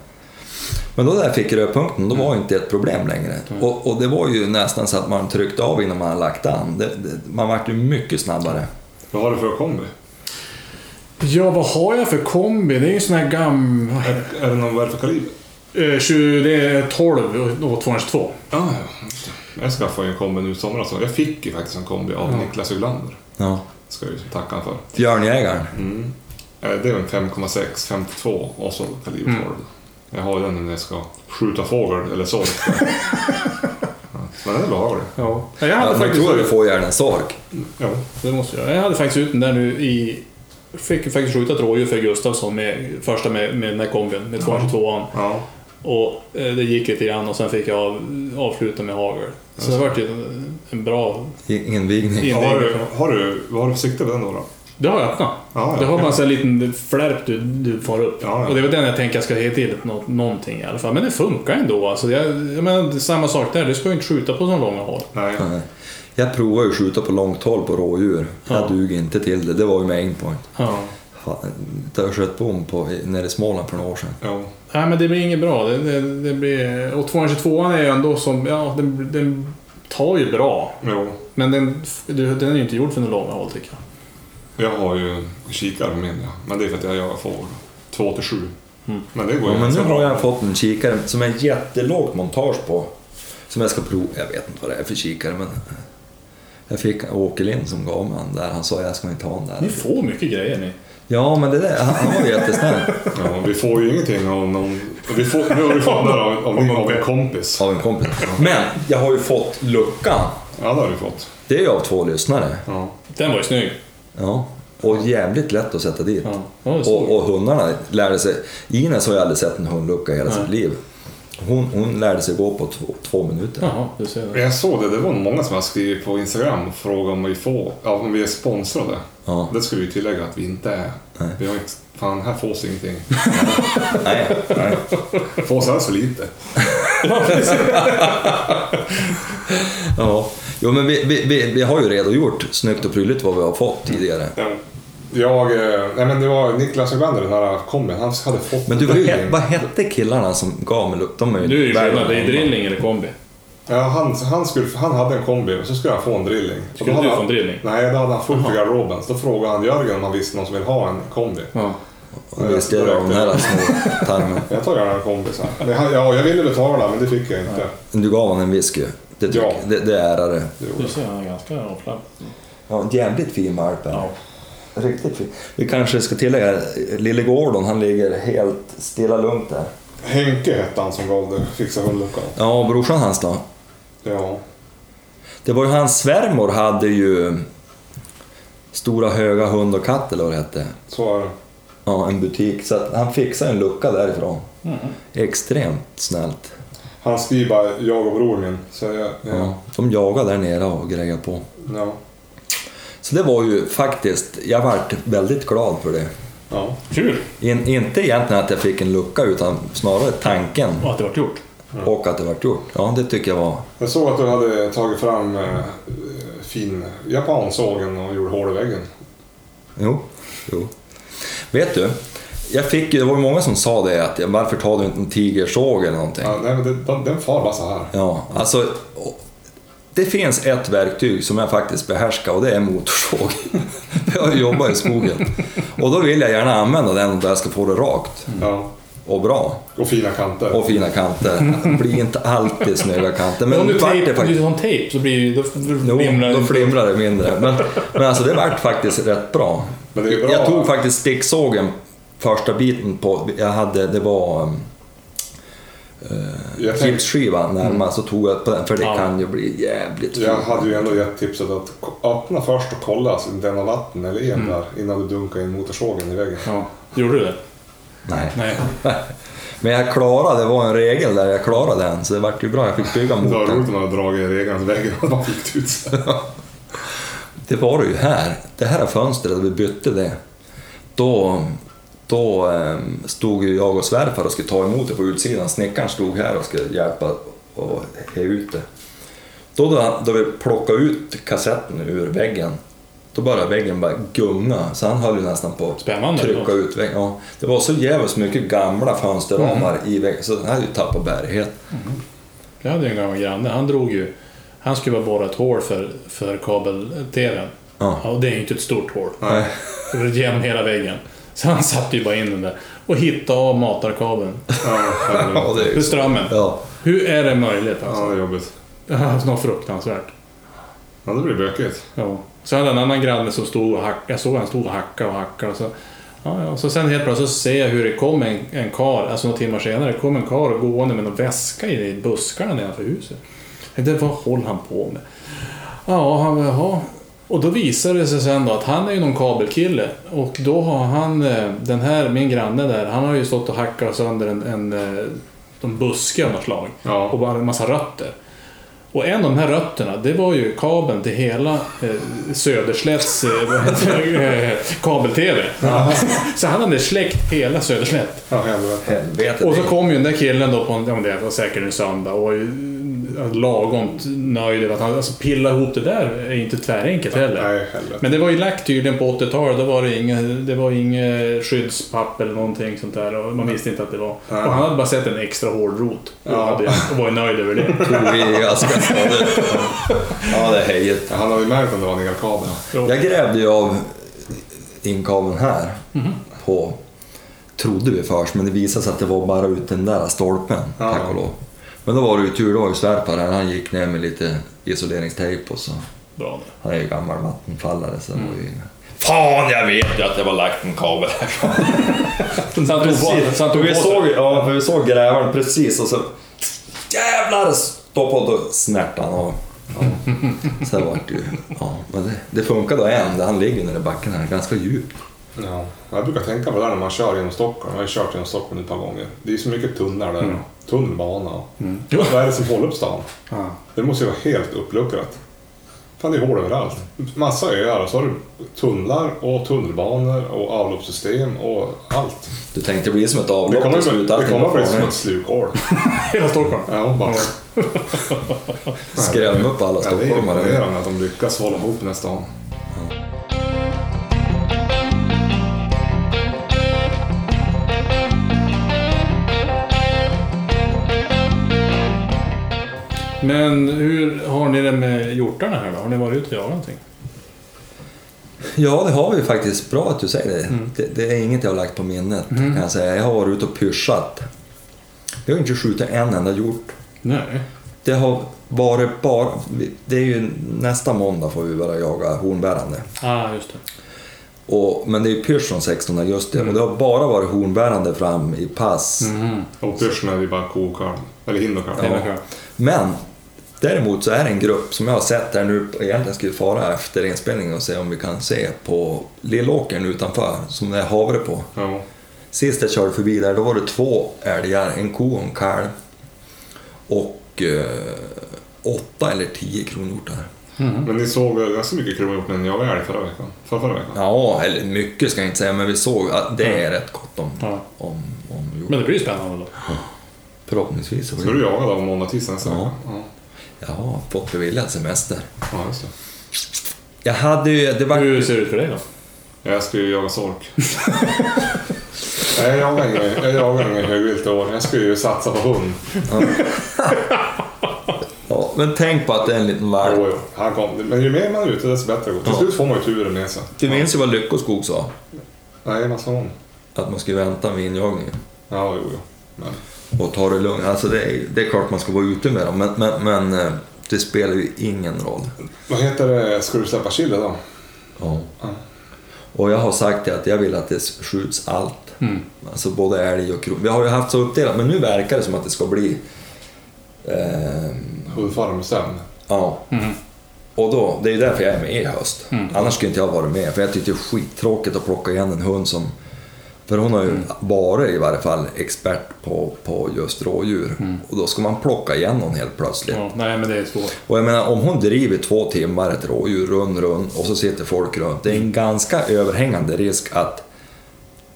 Men då där jag fick rödpunkten, då var inte ett problem längre. Och, och det var ju nästan så att man tryckte av innan man hade lagt an. Det, det, man vart ju mycket snabbare. Vad har du för kombi? ja, vad har jag för kombi? Det är ju sån här gam... Är, är det någon, vad är det för kaliber? Eh, 20, det är 12 och 222. Ja, ja. Det. Jag skaffade ju en kombi nu i somras. Jag fick ju faktiskt en kombi av Niklas Uglander. Ja. Ska jag ju tacka honom för. Björnjägaren. Mm. Eh, Det är en 5,6, 52 och så kaliber 12. Mm. Jag har ju den när jag ska skjuta fågel eller sork. Ja, Men den är behaglig. Ja. Jag hade Ja, faktiskt... tror du får gärna en sork. Ja. Det måste jag. Jag hade faktiskt ut den där nu i... Fick faktiskt skjuta ett rådjur för Gustafsson med första med, med den här kombin, med 222an. ja. Och eh, det gick lite grann och sen fick jag av, avsluta med hagel. Så det vart ju en, en bra... Invigning. In- Har, du, har, du, vad har du för sikte på den då? då? Det har jag öppnat. Ja, det har man en liten flärp du, du får upp. Ja, ja. Och det väl den jag tänker jag ska ha till nå- någonting i alla fall. Men det funkar ändå. Alltså, jag, jag menar, samma sak där. Du ska ju inte skjuta på så långa håll. Nej. Nej. Jag provade ju att skjuta på långt håll på rådjur. Ja. Jag duger inte till det. Det var ju med aimpoint. Ja. Jag sköt bom på, nere i Småland för några år sedan. Ja. Nej, men det blir inget bra. Det, det, det blir, och 222 är ju ändå som... Ja, den, den tar ju bra. Jo. Men den, den är ju inte gjord för några långa håll tycker jag. Jag har ju kikare på min, ja. men det är för att jag jagar fågel. Två till sju. Mm. Men det går Ja, ju men nu har jag fått en kikare som är jättelågt montage på. Som jag ska prova. Jag vet inte vad det är för kikare men... Jag fick Åke Lind som gav mig den där. Han sa jag ska inte ha den Ni där. får mycket grejer ni. Ja men det där, han, han var jättesnäll. Ja, vi får ju ingenting av någon... Vi får, nu har vi fått den där av, av, av en kompis. Av en kompis. Men jag har ju fått luckan. Ja, det har vi fått. Det är ju av två lyssnare. Ja. Den var ju snygg. Ja. Och jävligt lätt att sätta dit. Ja, stor. Och, och hundarna lärde sig... Ines har ju aldrig sett en hundlucka i hela Nej. sitt liv. Hon, hon lärde sig gå på två, två minuter. Jaha, du ser. Det. Jag såg det, det var många som har skrivit på Instagram och frågat om vi får, ja, om vi är sponsrade. Ja. Det skulle vi tillägga att vi inte är. Nej. Vi har inte, fan, här fås ingenting. Nej. Nej. Fås alldeles för lite. Ja. Jo, men vi, vi, vi, vi har ju redogjort snyggt och prydligt vad vi har fått tidigare. Ja. Jag, eh, nej men det var Niklas Öglander, den här kombin, han hade fått Men du, vad, he, vad hette killarna som gav mig? De är ju skillnad. Det är drilling eller kombi. Ja, han, han, skulle, han hade en kombi och så skulle han få en drilling. Och Skulle du få en drilling? Nej, då hade han fullt i garderoben. Så då frågade han Jörgen om han visste någon som vill ha en kombi. Ja. Och vi skrev av den här små tarmen. Jag tar gärna en kombi, så. Ja, jag ville betala men det fick jag inte. Du gav honom en whisky. Det, tycker- Ja. det, det är gjorde Du ser, han är ganska avslappnad. Ja, en jävligt fin valp. Ja. Riktigt fin. Vi kanske ska tillägga, lille Gordon han ligger helt stilla lugnt där. Henke hette han som gav det, fixade hundluckan. Ja, brorsan hans då? Ja. Det var ju hans svärmor hade ju Stora Höga Hund och Katt eller vad det hette. Så är det. Ja, en butik. Så att han fixade en lucka därifrån. Mm. Extremt snällt. Han skriver bara jag och bror min. Så jag, ja. Ja. De jagade där nere och grejade på. Ja. Så det var ju faktiskt, jag vart väldigt glad för det. Ja. Kul! In, inte egentligen att jag fick en lucka utan snarare tanken Och att det vart gjort. Och att det vart gjort. Ja, det tycker jag var... Jag såg att du hade tagit fram eh, fin japansågen och gjorde hål i väggen. Jo, jo. Vet du? Jag fick det var ju många som sa det att varför tar du inte en tigersåg eller någonting? Ja, nej, men det, den- den far bara så här. Ja, alltså. Det finns ett verktyg som jag faktiskt behärskar och det är motorsåg. jag jobbar i skogen. Och då vill jag gärna använda den där jag ska få det rakt Ja. Och bra. Och fina kanter. Och fina kanter. Det blir inte alltid snygga kanter. Men om nu du det tejp, om faktiskt... du har tejp så blir ju... Då då det. flimrar det mindre. Men, men alltså det vart faktiskt rätt bra. Men det är bra. Jag tog faktiskt sticksågen första biten på, jag hade, det var um, Jag, tänkte, gipsskiva närmast så tog jag på den för det Ja. kan ju bli jävligt jag fult. hade ju ändå gett tipset att öppna först och kolla så inte den har vatten eller Mm. en där innan du dunkar in motorsågen i väggen. Ja. Gjorde du det? Nej. Nej. Men jag klarade, det var en regel där jag klarade den så det vart ju bra. Jag fick bygga Det var roligt om man hade dragit regelns väggen och bara fick ut sig. Det var det ju här. Det här fönstret, vi bytte det. Då, då ehm, stod ju jag och svärfar och skulle ta emot det på utsidan. Snickaren stod här och skulle hjälpa och he ut det. Då, då, då vi plockade ut kassetten ur väggen, då började väggen bara gunga. Så han höll ju nästan på att Spännande. trycka ut väggen. Ja, det var så jävligt mycket gamla fönsterramar i väggen så den hade ju tappat bärighet. Jag hade ju en gammal granne. Han drog ju... Han skulle bara borra ett hål för, för kabel-tvn. Ja. Ja, och det är ju inte ett stort hål. Nej. Det var genom hela väggen. Så han satte ju bara in den där. Och hittade av matarkabeln. Ja. Ja, det är För ju strömmen. Ja. Hur är det möjligt ja, alltså? det är jobbigt. Ja, något fruktansvärt. Ja, det blir bökigt. Ja. Så hade jag en annan granne som stod och hackade. Jag såg han stod och hackade och hackade. Och så, ja, ja. så sen helt plötsligt så ser jag hur det kom en, en kar, alltså några timmar senare, kom en kar gående med en väska i buskarna nedanför huset. Jag tänkte, vad håller han på med? Ja, han, jaha. Och då visade det sig sen då att han är ju någon kabelkille. Och då har han, eh, den här, min granne där, han har ju stått och hackat sönder en, en, eh, en buske av något slag. Ja. Och bara en massa rötter. Och en av de här rötterna, det var ju kabeln till hela eh, Söderslätts eh, eh, kabel-TV. Så han hade släckt hela Söderslätt. Ja, helvete. Helvete. Och så kom ju den där killen då på en, ja, det var säkert en söndag och lagom nöjd över att han alltså, pilla ihop det där är inte tvärenkelt heller. Nej, helvete. Men det var ju lagt tydligen på 80-talet. Då var det inget, det var inget skyddspapp eller någonting sånt där. Och man visste inte att det var. Nej. Och han hade bara sett en extra hård rot. Och, Ja. hade, och var ju nöjd över det. tog. Ja, det är hejet. Han har ju märkt om det var en. Jag grävde ju av inkabeln här på, trodde vi först, men det visade sig att det var bara ut den där stolpen, Ja. tack och lov. Men då var det ju tur, då var ju svärfar här, han gick ner med lite isoleringstejp och så. Bra. Han är ju gammal vattenfallare så det var ju. Fan, jag vet ju att det var lagt en kabel här. Så han tog på, så han tog vi på såg, ja, vi såg grävaren precis och så... Jävlar! Stoppade och då han av. Ja. Sen vart det ju... Ja, men det, det funkade då än. Han ligger nere i backen här, ganska djupt. Ja. Jag brukar tänka på det där när man kör genom Stockholm. Jag har ju kört genom Stockholm ett par gånger. Det är så mycket tunnlar där. Tunnelbana. Mm. Vad är det som håller upp stan? Ja. Det måste ju vara helt uppluckrat. Fan, det är hål överallt. Massa öar och så har du tunnlar och tunnelbanor och avloppssystem och allt. Du tänkte bli som ett Det avlopp kommer, till slut. det kommer bli som ett slukhål. Hela Stockholm. Ja, bara... Skrämma upp alla Ja, det är stockholmare. imponerande att de lyckas hålla ihop den här stan. Men hur har ni det med hjortarna här då? Har ni varit ute och jagat någonting? Ja, det har vi faktiskt. Bra att du säger det. Mm. det. Det är inget jag har lagt på minnet kan jag säga. Jag har varit ute och pyschat. Vi har inte skjutit en enda hjort. Nej. Det har varit bara... Det är ju nästa måndag får vi börja jaga hornbärande. Ah, just det. Och, men det är ju pysch från 16 augusti och det har bara varit hornbärande fram i pass. Mhm. Och pyrschen är ju bara ko och kalv. Eller hind och kalv. Det är väl Men däremot så är det en grupp som jag har sett här nu, egentligen ska vi fara efter inspelningen och se om vi kan se på Lillåkern utanför, som det är havre på. Ja. Sist jag körde förbi där, då var det två älgar, en ko och en kalv. Och eh, åtta eller tio kronhjortar. Men ni såg väl ganska mycket kronhjort när ni jagade älg förra veckan? Förra, förra veckan? Ja, eller mycket ska jag inte säga, men vi såg att det är rätt gott om, Ja. om, om hjort. Men det blir ju spännande då. Förhoppningsvis så Ska blir du det. jaga då måndag, tisdag nästa Ja. vecka? Ja. Har fått beviljad semester. Ja, just det. Jag hade ju... Det var... Hur ser det ut för dig då? Jag ska ju jaga sork. Nej, jag jagar ingen, jag jagar ingen högvilt i år. Jag ska ju satsa på hund. Ja, men tänk på att det är en liten valp. Jo, jo, han kom. Men ju mer man är ute desto bättre går det. Till Ja. slut får man ju turen med sig. Du minns ju vad Lyckoskog sa? Nej, vad sa hon? Att man skulle vänta med injagningen. Ja, jo, jo. Och ta det lugnt. Alltså det är, det är klart man ska vara ute med dem, men, men, men eh, det spelar ju ingen roll. vad heter det? Ska du släppa chili då? Ja. Ja. Och jag har sagt att jag vill att det skjuts allt. Mm. Alltså både älg och kron. Vi har ju haft så uppdelat, men nu verkar det som att det ska bli... Eh, Hudfarm bestämd. ja. Mm. Och då, det är ju därför jag är med i höst. Mm. Annars skulle inte jag varit med, för jag tyckte det är skittråkigt att plocka igen en hund som... För hon har ju Mm. varit i varje fall expert på, på just rådjur. Och då ska man plocka igen någon helt plötsligt. Mm. Ja, nej, men det är svårt. Och jag menar, om hon driver två timmar ett rådjur rund, rund och så sitter folk runt. Det är en ganska överhängande risk att,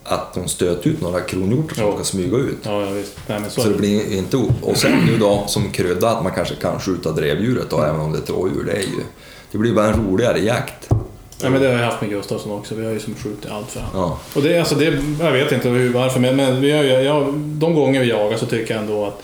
att de stöter ut några kronhjortar som Ja. ska smyga ut. Ja, ja. Nej, så, Så det blir inte... Och sen nu då, som krydda, att man kanske kan skjuta drevdjuret då, även om det är ett rådjur. Det, är ju, det blir bara en roligare jakt. Ja, men det har jag haft med Gustafsson också. Vi har ju som skjutit allt för honom. Ja. Och det, alltså det, jag vet inte hur, varför, men, men vi har, ju- jag, de gånger vi jagar så tycker jag ändå att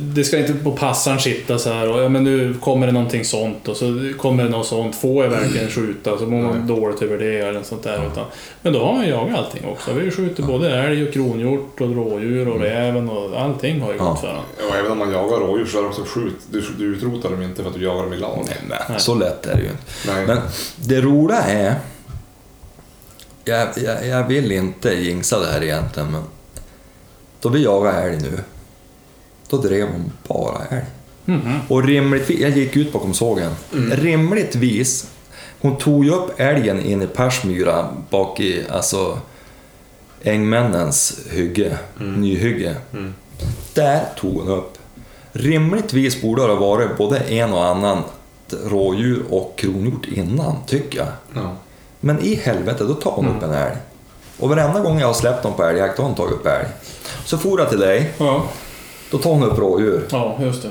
det ska inte på passaren sitta så här och ja, men nu kommer det någonting sånt och så kommer det något sånt. Får jag verkligen skjuta? Så mår man dåligt över det eller något sånt där. Utan, men då har man jagat allting också. Vi skjuter både älg och kronhjort och rådjur och räven och allting har ju Ja. gått för honom. Och även om man jagar rådjur så är det också skjut. Du, du utrotar dem inte för att du jagar dem i lag. Nej, men så lätt är det ju inte. Nej. Men det roliga är... Jag, jag, jag vill inte jinxa det här egentligen, men... Då vi jagade älg nu, då drev hon bara älg. Mhm. Och rimligtvis, jag gick ut bakom sågen. Rimligtvis, hon tog ju upp älgen in i Persmyra bak i, alltså, ängmännens hygge, nyhygge. Mm. Där tog hon upp. Rimligtvis borde det ha varit både en och annan rådjur och kronhjort innan, tycker jag. Ja. Men i helvete, då tar hon upp en älg. Och varenda gång jag har släppt dem på älgjakt, då har hon tagit upp älg. Så for jag till dig, Ja, då tar hon upp rådjur. ja, just det.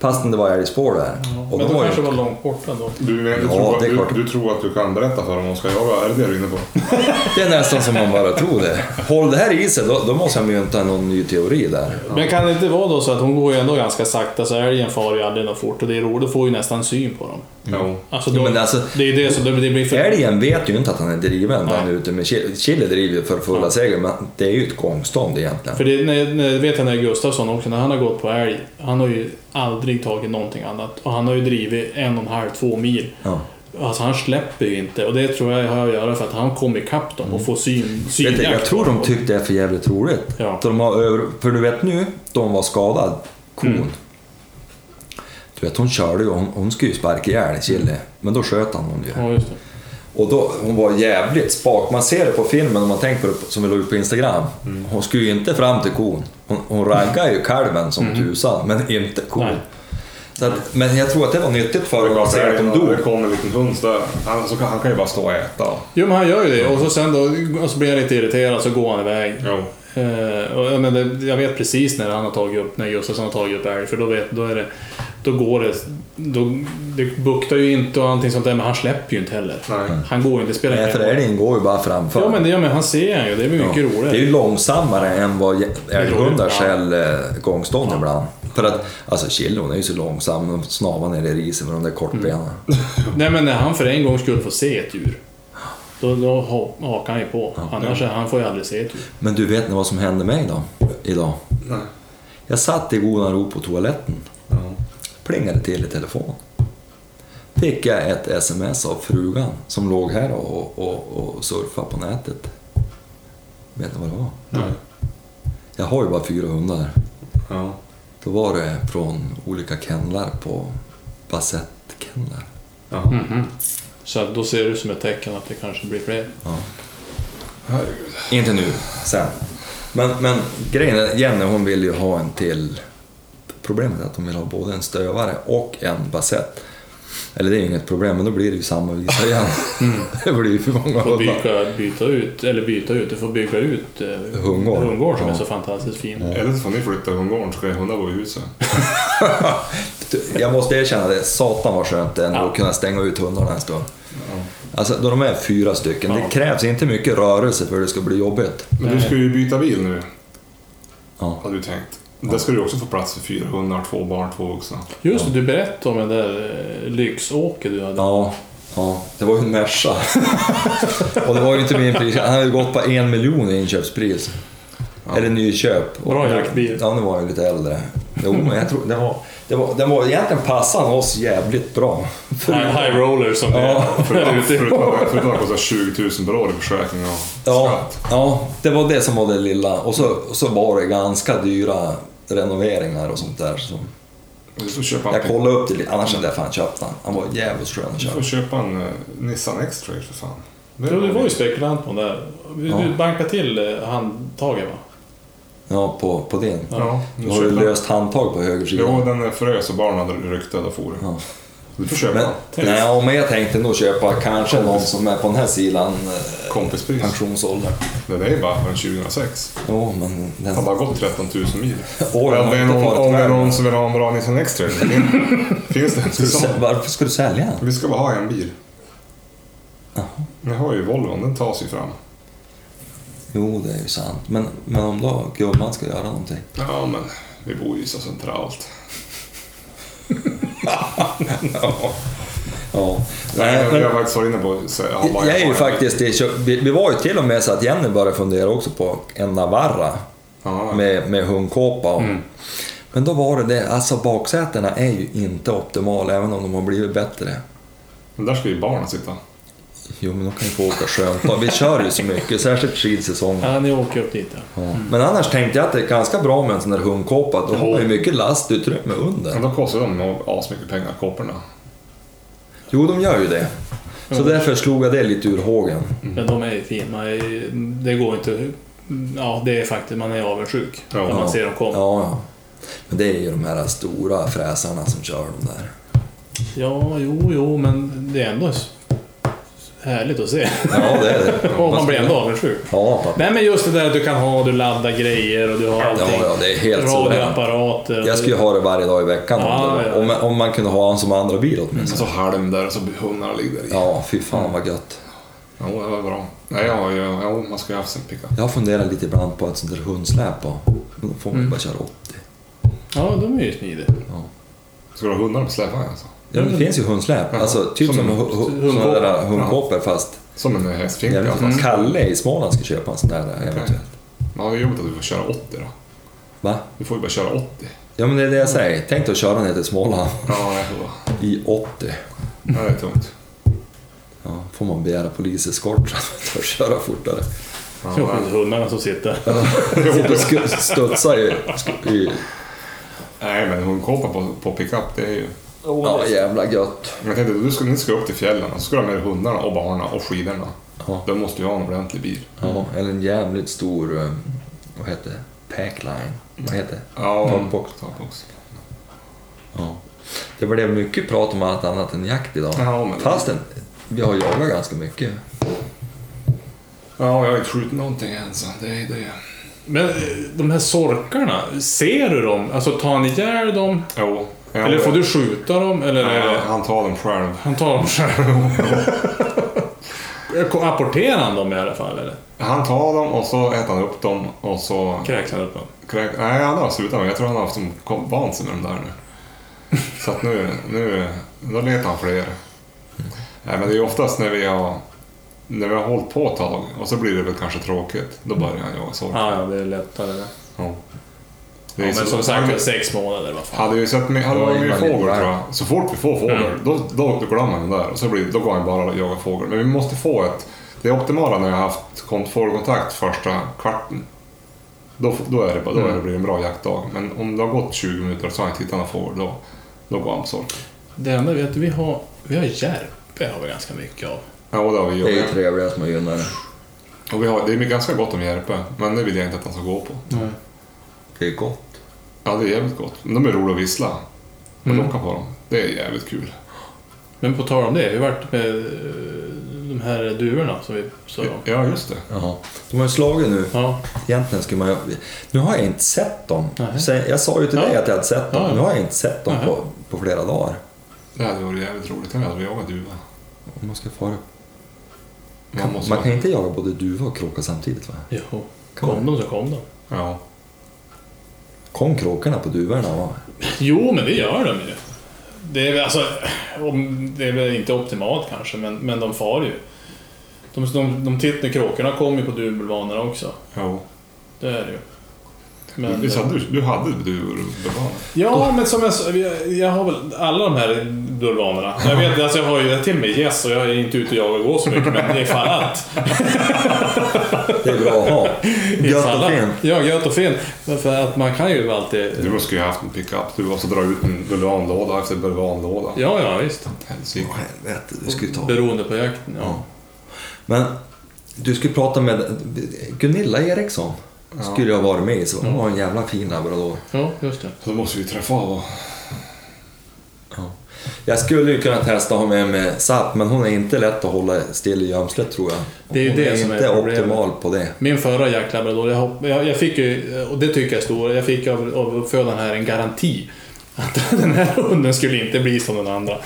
Fastän det var älgspår där. Och Men då det var kanske var långt borta då. Du, du, Ja, tror, det är du, klart. du tror att du kan berätta för dem om de ska jaga? Är det det du är inne på? Det är nästan som man bara tror det. Håll det här i sig, då, då måste jag mynta någon ny teori där. Men kan det inte vara då så att hon går ju ändå ganska sakta så älgen far ju aldrig något fort och det är roligt, då får ju nästan syn på dem. Jo. Alltså, Jo, då, alltså- det är det så det blir för... Älgen vet ju inte att han är driven där Nej. ute med Chile. Chile driver ju för fulla Ja. segel, men det är ju ett gångstånd egentligen. För det, när, när, det vet jag när Gustafsson också, när han har gått på älg, han har ju aldrig tagit någonting annat. Och han har ju drivit en och en halv, två mil. Ja. Alltså han släpper ju inte och det tror jag har att göra för att han kom ikapp dem och får syn, Vet du, synjakt jag tror de tyckte det är för jävligt roligt. Ja. De har över, för du vet nu, de var skadad, kon. Mm. Du vet, hon körde ju, hon, hon skulle ju sparka ihjäl Chile, men då sköt han hon ju. Ja. Och då, hon var jävligt spak. Man ser det på filmen om man tänker på det som vi la ut på Instagram. Hon skulle ju inte fram till kon. Hon, hon raggade ju kalven som tusan, men inte kon. Att, men jag tror att det var nyttigt för honom att se att de kommer, dog. det kommer en liten hund så där. Han, så kan, han kan ju bara stå och äta. Jo men han gör ju det och så sen då och så blir han lite irriterad så går han iväg. Jo. Eh, och, jag, men det, jag vet precis när han har tagit upp, när Gustafsson har tagit upp älg, för då, vet, då är det... Då går det... Då, det buktar ju inte och allting sånt där, men han släpper ju inte heller. Nej. Han går ju inte, spelar Nej, för älgen går ju bara framför. Ja men det ja, men han ser han ju, det är mycket Ja. roligare. Det är ju långsammare än vad älghundar Ja. skäll eh, gångstånd ibland. För att, alltså Chille hon är ju så långsam, de snavar ner i riset med de där kortbenen. Nej men när han för en gång skulle få se ett djur, då, då ha- hakar han ju på. Annars är han får ju aldrig se ett djur. Men du vet ni vad som hände mig då? Idag? Nej. Jag satt i godan ro på toaletten. Plingade till i telefon. Fick jag ett sms av frugan som låg här och, och, och surfade på nätet. Vet ni vad det var? Nej. Jag har ju bara fyra hundar. Ja. Då var det från olika kennlar på Basett-kennlar. Ja. Mhm. Så att då ser ut som ett tecken att det kanske blir fler. Ja. Herregud. Inte nu, sen. Men, men grejen är, Jenny hon vill ju ha en till. Problemet är att hon vill ha både en stövare och en basett. Eller det är ju inget problem, men då blir det ju samma visa igen. det blir ju för många Du får byta, byta ut, eller byta ut, du får bygga ut eh, Hundgård. hundgård som Ja. är så fantastiskt fin. Eller så får ni flytta hundgården så ska hundar bo i huset. Jag måste erkänna det, satan vad skönt det är Ja. att kunna stänga ut hundarna en stund. Alltså då de är fyra stycken, Ja. det krävs inte mycket rörelse för att det ska bli jobbigt. Men du ska ju byta bil nu, Ja. hade du tänkt. Där ska du också få plats för fyra hundar, två barn, två vuxna. Just det, du berättade om den där eh, lyxåke du hade. Ja, ja, det var ju en Merca. och det var ju inte min pris, han hade ju gått på en miljon i inköpspris. Eller nyköp. Bra jaktbil. Ja, den var ju lite äldre. Jo, men jag tror, den var, det var, den var egentligen passande oss jävligt bra. High, high roller som Ja, det är Förutom förutom- förutom att det kostar 20 000 per år i försäkring och Ja, skatt. ja, det var det som var det lilla. Och så, så var det ganska dyra renoveringar och sånt där. Så Du får köpa, jag kollade upp det lite, annars hade jag fan köpt den. Han var jävligt skön att du får köpa en uh, Nissan X-Trail för fan. Det du var ju spekulant på den där. Du, Ja. du bankade till eh, handtaget va? Ja, på, på din. Ja, Du har köpa- löst handtag på höger sida. Jo, den frös och barnen hade ryckt och for. Ja. Du får köpa Men, den. nej, men jag tänkte nog köpa kanske någon som är på den här sidan eh, Kompispris. pensionsålder. Den är ju bara från 2006. Jo, men Den har den... bara gått 13 000 mil. Om har det är inte någon, varit om det är någon som vill ha en bra Nissan X-Trail. Finns det en Ska du, varför ska du sälja den? Vi ska bara ha en bil. Jaha. Jag har ju Volvon, den tas ju fram. Jo, det är ju sant. Men, men om då gumman ska göra någonting? Ja, men vi bor ju så centralt. Ja. Nej, Nej, men jag faktiskt varit inne på ja, bara jag är ju faktiskt... Kö- vi, var ju till och med så att Jenny började fundera också på en Navarra Ja, med, med hundkåpa. Och, Mm. Men då var det det, alltså baksätena är ju inte optimala även om de har blivit bättre. men där ska ju barnen sitta. Jo, men de kan ju få åka skönt. Vi kör ju så mycket, särskilt skidsäsongen. Ja, ni åker upp dit ja. Ja. Men annars tänkte jag att det är ganska bra med en sån där hundkåpa. Då har man ju mycket lastutrymme Men under. då kostar de nog asmycket pengar, kåporna. Jo, de gör ju det. Så därför slog jag det lite ur hågen. Men de är ju fina. Det går inte... Ja, det är faktiskt... Man är avundsjuk Ja. när man ser dem komma. Ja, ja. Men det är ju de här stora fräsarna som kör de där. Ja, jo, jo, men det är ändå härligt att se. Ja, det är det. Och man blir ändå avundsjuk. Ja, pappa. Nej, men just det där att du kan ha, du laddar grejer och du har ja, allting. ja, det är helt. Radioapparater. Jag skulle ju ha det varje dag i veckan om, Ja, det, ja. om, om man kunde ha en som andra bil åtminstone. så halm där och så hundarna ligger där i. Ja, fy fan vad gött. Ja, det var bra. Nej, ja, ja, ja, man ska ju ha haft sin pickup. Jag funderar lite ibland på ett sånt där hundsläp då får man Mm. bara köra 80. Ja, de är ju smidiga. Ska du ha hundar på släpvagn alltså? Ja, men det finns ju hundsläp. Jaha. Alltså typ Som som, en hu- hu- hundkåpa. såna där hundkåpor fast... Som en vet fast. inte, Kalle i Småland ska köpa en sån där eventuellt. Ja, det är jobbigt att du får köra 80 då. Va? Du får ju bara köra 80. Ja men det är det jag säger. Tänk dig att köra ner till Småland Ja, i 80. Ja, det är tungt. Ja, får man begära poliseskort för att köra fortare. Ja, Ja, nej. hundarna som sitter. Sk- studsar i... i Nej, men hundkåpa på, på pickup, det är ju... ja, jävla gött. Men jag tänkte, du ska, ni ska upp till fjällen och så ska du ha med hundarna och barnen och skidorna. Ja. Då måste du ha en ordentlig bil. Ja, eller en jävligt stor... eh, Vad heter det? Packline. Vad heter det? Ja, Takbox. takbox. Ja. Det blev mycket prat om allt annat än jakt idag. Ja, men... Fastän vi har jagat ganska mycket. Ja, jag har inte skjutit någonting än så det är det. Men eh, de här sorkarna, ser du dem? Alltså tar han ihjäl dem? Jo. Ja, Eller får du skjuta dem? Eller Ja, det... han tar dem själv. Han tar dem själv? Apporterar han dem i alla fall eller? Han tar dem och så äter han upp dem och så... Kräks han upp dem? Kräk... Nej, han har slutat med Jag tror han har haft som vant sig med dem där nu. Så att nu, nu då letar han fler. Nej, men det är oftast när vi har när vi har hållit på ett tag och så blir det väl kanske tråkigt. Då börjar han jaga sork. Ja, ja, det är lättare det. Ja. Det Ja, är men som sagt, han- sex månader vad fan. Hade vi sett med, hade Ja, varit med innan fågel tror jag. Så fort vi får fågel, Mm. då, då, då glömmer man den där. Och så blir, då går han bara och jagar fågel. Men vi måste få ett... Det optimala när jag har haft kont- fågelkontakt första kvarten. Då, då, är det, då är det blir en bra jaktdag. Men om det har gått 20 minuter och så har jag inte hittat någon fågel, då, då går han på sork. Det enda vet du, vi har, vi har järpe har vi ganska mycket av. Ja, och det har vi Det är ju trevliga små gynnare. Och vi har, det är ganska gott om järpe, men det vill jag inte att han ska gå på. Det är gott. Ja, det är jävligt gott. Men de är roliga att vissla. Och Mm. locka på dem. Det är jävligt kul. Men på tal om det, hur vart det med eh, de här duvorna som vi sa om? Ja, just det. Jaha. De har ju slagit nu. Ja, Egentligen skulle man ju... Nu har jag inte sett dem. Nej. Sen, jag sa ju till Ja. dig att jag hade sett dem. Ja, ja. Nu har jag inte sett dem på, på flera dagar. Det hade varit jävligt roligt. Jag hade jagat duva. Om man ska fara... Man man vara- kan inte jaga både duva och kråka samtidigt va? jo. Kan Kom man? de så kom de. Ja. Kom kråkorna på duvorna va? Jo, men det gör de ju. Det är, väl- alltså, det är väl inte optimalt kanske, men, men de far ju. De, de, de tittar, kråkorna kommer ju på duvbulvanerna också. Jo. Det är det ju. Men, Visst hade du, du hade duvor bulvaner? Ja, men som jag sa, jag, jag har väl alla de här bulvanerna. Jag vet, alltså jag har ju till och med gäss och jag är inte ute och jagar går så mycket, men ifall att. Det är bra att ha. Gött och fint. Ja, gött och fint. För att man kan ju alltid... Du måste ju ha haft en pickup. Du måste dra ut en bulvanlåda efter bulvanlåda. Ja, ja, visst. Helsike. Helvete, du ska ju ta... Beroende på jakten, ja. Men du skulle prata med Gunilla Eriksson. Skulle jag varit med i så hon var en jävla fin labrador. Ja, just det. Så då måste vi träffa av Ja. Jag skulle ju kunna testa att ha med mig Zapp, men hon är inte lätt att hålla still i gömslet tror jag. Det är ju hon det är som är inte problemet. optimal på det. Min förra jaktlabrador, jag, jag, jag fick ju, och det tycker jag är stor, jag fick av, av uppfödaren här en garanti. Att den här hunden skulle inte bli som den andra.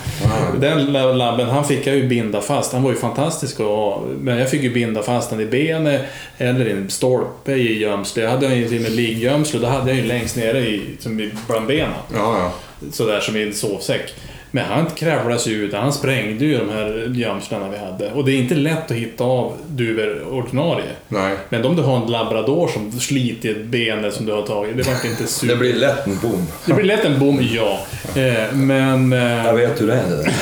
Den labben, han fick jag ju binda fast. Han var ju fantastisk att ha. Men jag fick ju binda fast den i benet eller i en stolpe i gömsle. Jag hade ju till och med liggömsle, då hade jag ju längst nere i, som bland benen. Ja, ja. Sådär som i en sovsäck. Men han kravlade ju ut, han sprängde ju de här gömslena vi hade. Och det är inte lätt att hitta av duvor ordinarie. Nej. Men om du har en labrador som sliter benet som du har tagit, det vart inte super... Det blir lätt en bom. Det blir lätt en bom, ja. Eh, men, Jag eh, vet hur det är det där.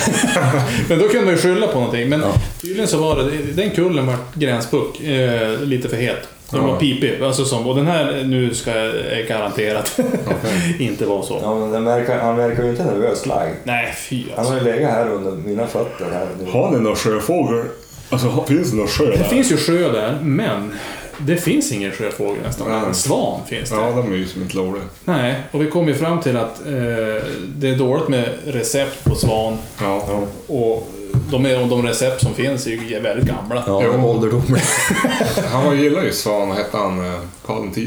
men då kunde man ju skylla på någonting. Men Ja. tydligen så var det, den kullen vart gränspuck, eh, lite för het. Den var Ja. pipig. Alltså som, och den här nu ska jag garanterat inte vara så. Ja, men den verkar, han verkar ju inte nervös lagd. Nej, fy Han har alltså. ju legat här under mina fötter. Här. Har ni någon sjöfågel? Alltså, finns det någon sjö Det där? finns ju sjö där, men det finns ingen sjöfågel nästan. Nej. En svan finns det. Ja, de är ju som inte roliga. Nej, och vi kom ju fram till att eh, det är dåligt med recept på svan. Ja. ja. Och de, är, de recept som finns är ju väldigt gamla. Ja, Jo. ålderdomlig. Han var gillar ju Svan, hette han? eh, Karl X.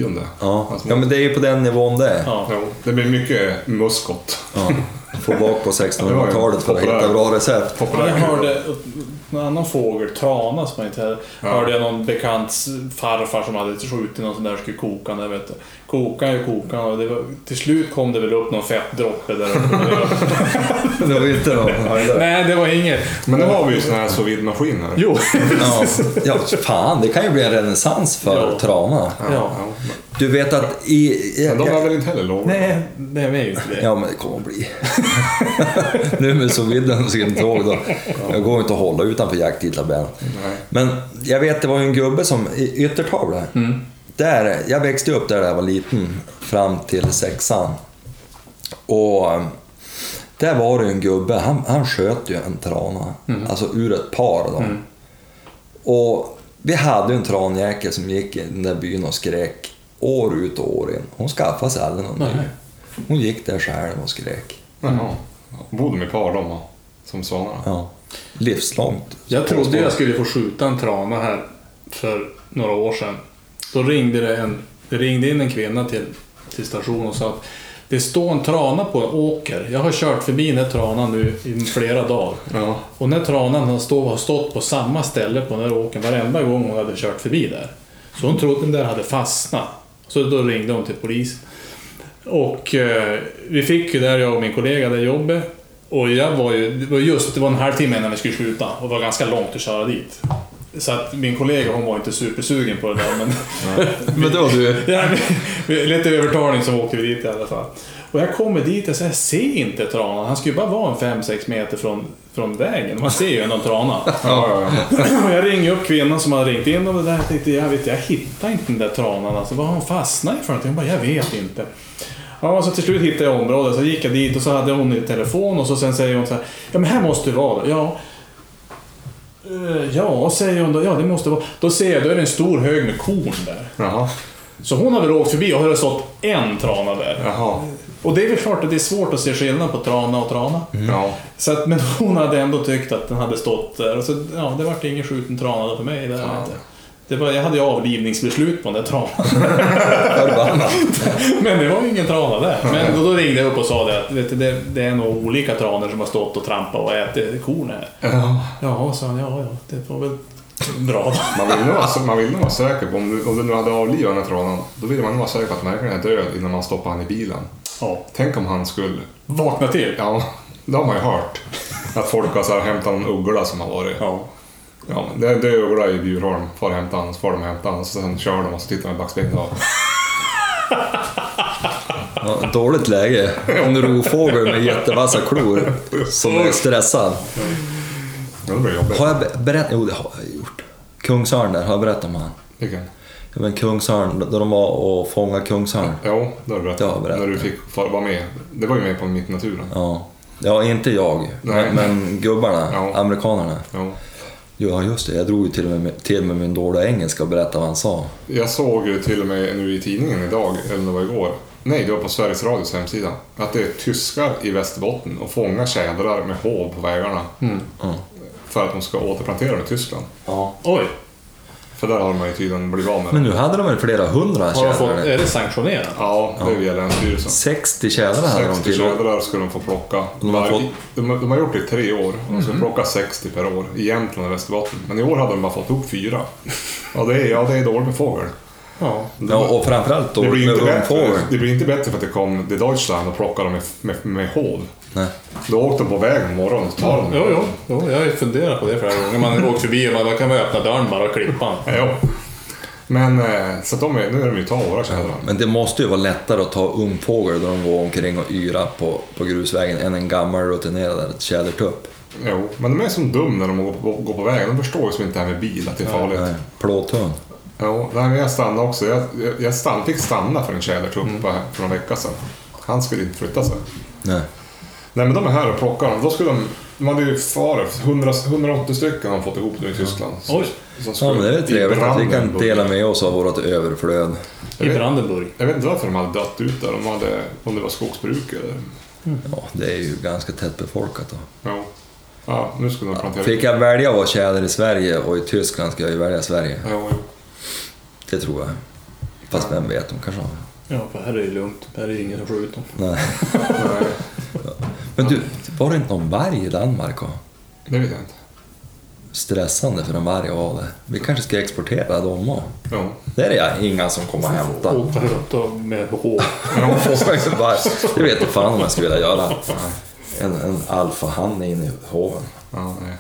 Ja. Ja, men det är ju på den nivån det är. Ja. Jo, det blir mycket muskot. Ja. Få bak på 1600-talet för att hitta bra recept. Jag hörde en annan fågel, trana som man inte hade. Ja. Hörde jag någon bekants farfar som hade skjutit någon sån där och skulle koka den. Vet du. Koka och koka och det var, till slut kom det väl upp någon fettdroppe där uppe. Det var inte någon... Nej, det var inget. Men nu har vi ju såna här sous vide-maskin här. Jo. Ja. ja, fan, det kan ju bli en renässans för Ja. trana. Ja. Du vet att i... Men de är väl inte heller låga? Nej, det är ju inte det. Ja, men det kommer att bli. nu med så vidden ska jag inte ihåg då. Jag går inte att hålla utanför jakttidtabellen. Nej. Men jag vet, det var ju en gubbe som, i Yttertavla. Där, jag växte upp där jag var liten, fram till sexan. Och där var det ju en gubbe, han, han sköt ju en trana. Alltså ur ett par då. Och vi hade ju en tranjäkel som gick i den där byn och skrek år ut och år in. Hon skaffade sig aldrig någon ny. Nej. Hon gick där själv och skrek. Jaha. Bodde med par de? Som svanarna? Ja. Livslångt. Jag trodde jag skulle få skjuta en trana här för några år sedan. Då ringde det en, det ringde in en kvinna till, till stationen och sa att det står en trana på en åker. Jag har kört förbi den här tranan nu i flera dagar. Ja. Och den här tranan har, stå, har stått på samma ställe på den här åkern varenda gång hon hade kört förbi där. Så hon trodde den där hade fastnat. Så då ringde hon till polisen. Och eh, vi fick ju där, jag och min kollega, det jobbet. Och jag var ju, det var just, det var en halvtimme innan vi skulle sluta och det var ganska långt att köra dit. Så att min kollega hon var inte supersugen på det där men... Men då du... ja, lite övertalning som åkte vi dit i alla fall. Och jag kommer dit och säger, ser inte tranan. Han skulle bara vara en 5-6 meter från, från vägen. Man ser ju ändå en trana. Ja, ja, ja. Och jag ringer upp kvinnan som hade ringt in och det där. Jag tänkte, jag, vet, jag hittar inte den där tranan. Alltså, vad har hon fastnat i för någonting? Hon bara, jag vet inte. Ja, så till slut hittade jag området. Så gick jag dit och så hade hon i telefon och så sen säger hon så här. Ja, men här måste det vara. Ja. Eh, Ja, säger hon då. Ja, det måste vara. Då ser jag, då är det en stor hög med korn där. Jaha. Så hon har väl åkt förbi och har det stått en trana där. Jaha. Och det är väl klart att det är svårt att se skillnad på trana och trana. Ja. Så att, men hon hade ändå tyckt att den hade stått där. Och så, ja, det vart ingen skjuten trana då för mig. Där, Ja. inte. Det var, jag hade ju avlivningsbeslut på den där tranan. Men det var ju ingen trana där. Men då, då ringde jag upp och sa det att vet du, det, det är nog olika tranor som har stått och trampat och ätit korn här. ja. Ja, sa han. Ja, ja, det var väl bra. Man vill nog vara, man vill nog vara säker på, om du, om du nu hade avlivat den här tranan, då vill man nog vara säker på att märkaren är död innan man stoppar han i bilen. Ja. Tänk om han skulle... Vakna till. Ja, det har man ju hört. Att folk har så här hämtat någon uggla som har varit... Ja. Ja, men det, det är uggla i Bjurholm. Far och hämta så får de hämta han, och så sen kör de och så tittar de i backspegeln. och- Ja, dåligt läge. En rovfågel med jättevassa klor som är stressad. Ja, det blir jobbigt. Har jag be- berättat? Jo, det har jag gjort. Kungsörn där, har jag berättat om han? Vilken? Ja, men Kungsörn, då de var och fångade Kungsörn. Jo, det har du berättat. Det berättat. När du fick vara med. Det var ju med på Mitt i naturen. Ja. ja, inte jag, Nej. men, men gubbarna, Ja. amerikanerna. Ja. Ja, just det. Jag drog ju till och med till med min dåliga engelska och berättade vad han sa. Jag såg ju till och med nu i tidningen idag, eller det var igår. Nej, det var på Sveriges Radios hemsida. Att det är tyskar i Västerbotten och fångar tjädrar med hov på vägarna. Ja. För att de ska återplantera dem i Tyskland. ja. Oj, För där har de ju tydligen blivit av med Men nu hade de väl flera hundra har de fått, tjädrar? är det sanktionerat? Ja, det är via Länsstyrelsen. 60 tjädrar hade de 60 till. tjädrar ska de få plocka. De har fått- de, de har gjort det i tre år. och De ska plocka 60 per år i Jämtland och Västerbotten. Men i år hade de bara fått upp fyra. Ja, det är, ja, det är dåligt med fågel. Ja. Ja, och framförallt då Det blir, inte bättre, det blir inte bättre för att det kom till Deutschland och plockade dem med, med, med hov. Nej. Då åkte de på vägen på morgonen och tar dem. Jo, jo, jo, jag har ju funderat på det flera gånger. Man åkt förbi och man man kan väl öppna dörren bara och klippa. Ja. Men eh, så att de är, nu är de ju ta våra tjädrar. Men det måste ju vara lättare att ta ungfågel då de går omkring och yra på, på grusvägen än en gammal rutinerad tjädertupp. Jo, men de är som dum när de går på, går på vägen. De förstår ju som inte det här med bil, att det är farligt. Nej, plåthund. Jo, men jag stannade också. Jag, jag, jag stann, fick stanna för en tjädertupp Mm. för några veckor sedan. Han skulle inte flytta sig. Nej. Nej, men de är här och plockar dem. Då skulle de... De hade ju farit. 100, 180 stycken har de fått ihop nu i Tyskland. Oj, Ja, men det är väl trevligt att vi kan dela med oss av vårt överflöd. i Brandenburg. Jag vet inte varför de hade dött ut där. De hade, om det var skogsbruk eller... Ja, det är ju ganska tätt befolkat då. Ja, ja nu skulle de plantera... Fick jag välja att vara tjäder i Sverige och i Tyskland ska jag ju välja Sverige. Ja, jo. Det tror jag. Fast vem vet, de kanske har... Ja, för här är det lugnt. Här är det ingen som skjuter dem. Nej. Nej, Men du, var det inte någon varg i Danmark? Och det vet jag inte. stressande för en varg att ha det. Vi kanske ska exportera dem också. Ja. Det är det inga som kommer och hämtar. Åka runt och med hår. Det vet jag fan om jag skulle vilja göra. En, en alfahanne in i hoven. Ja, nej,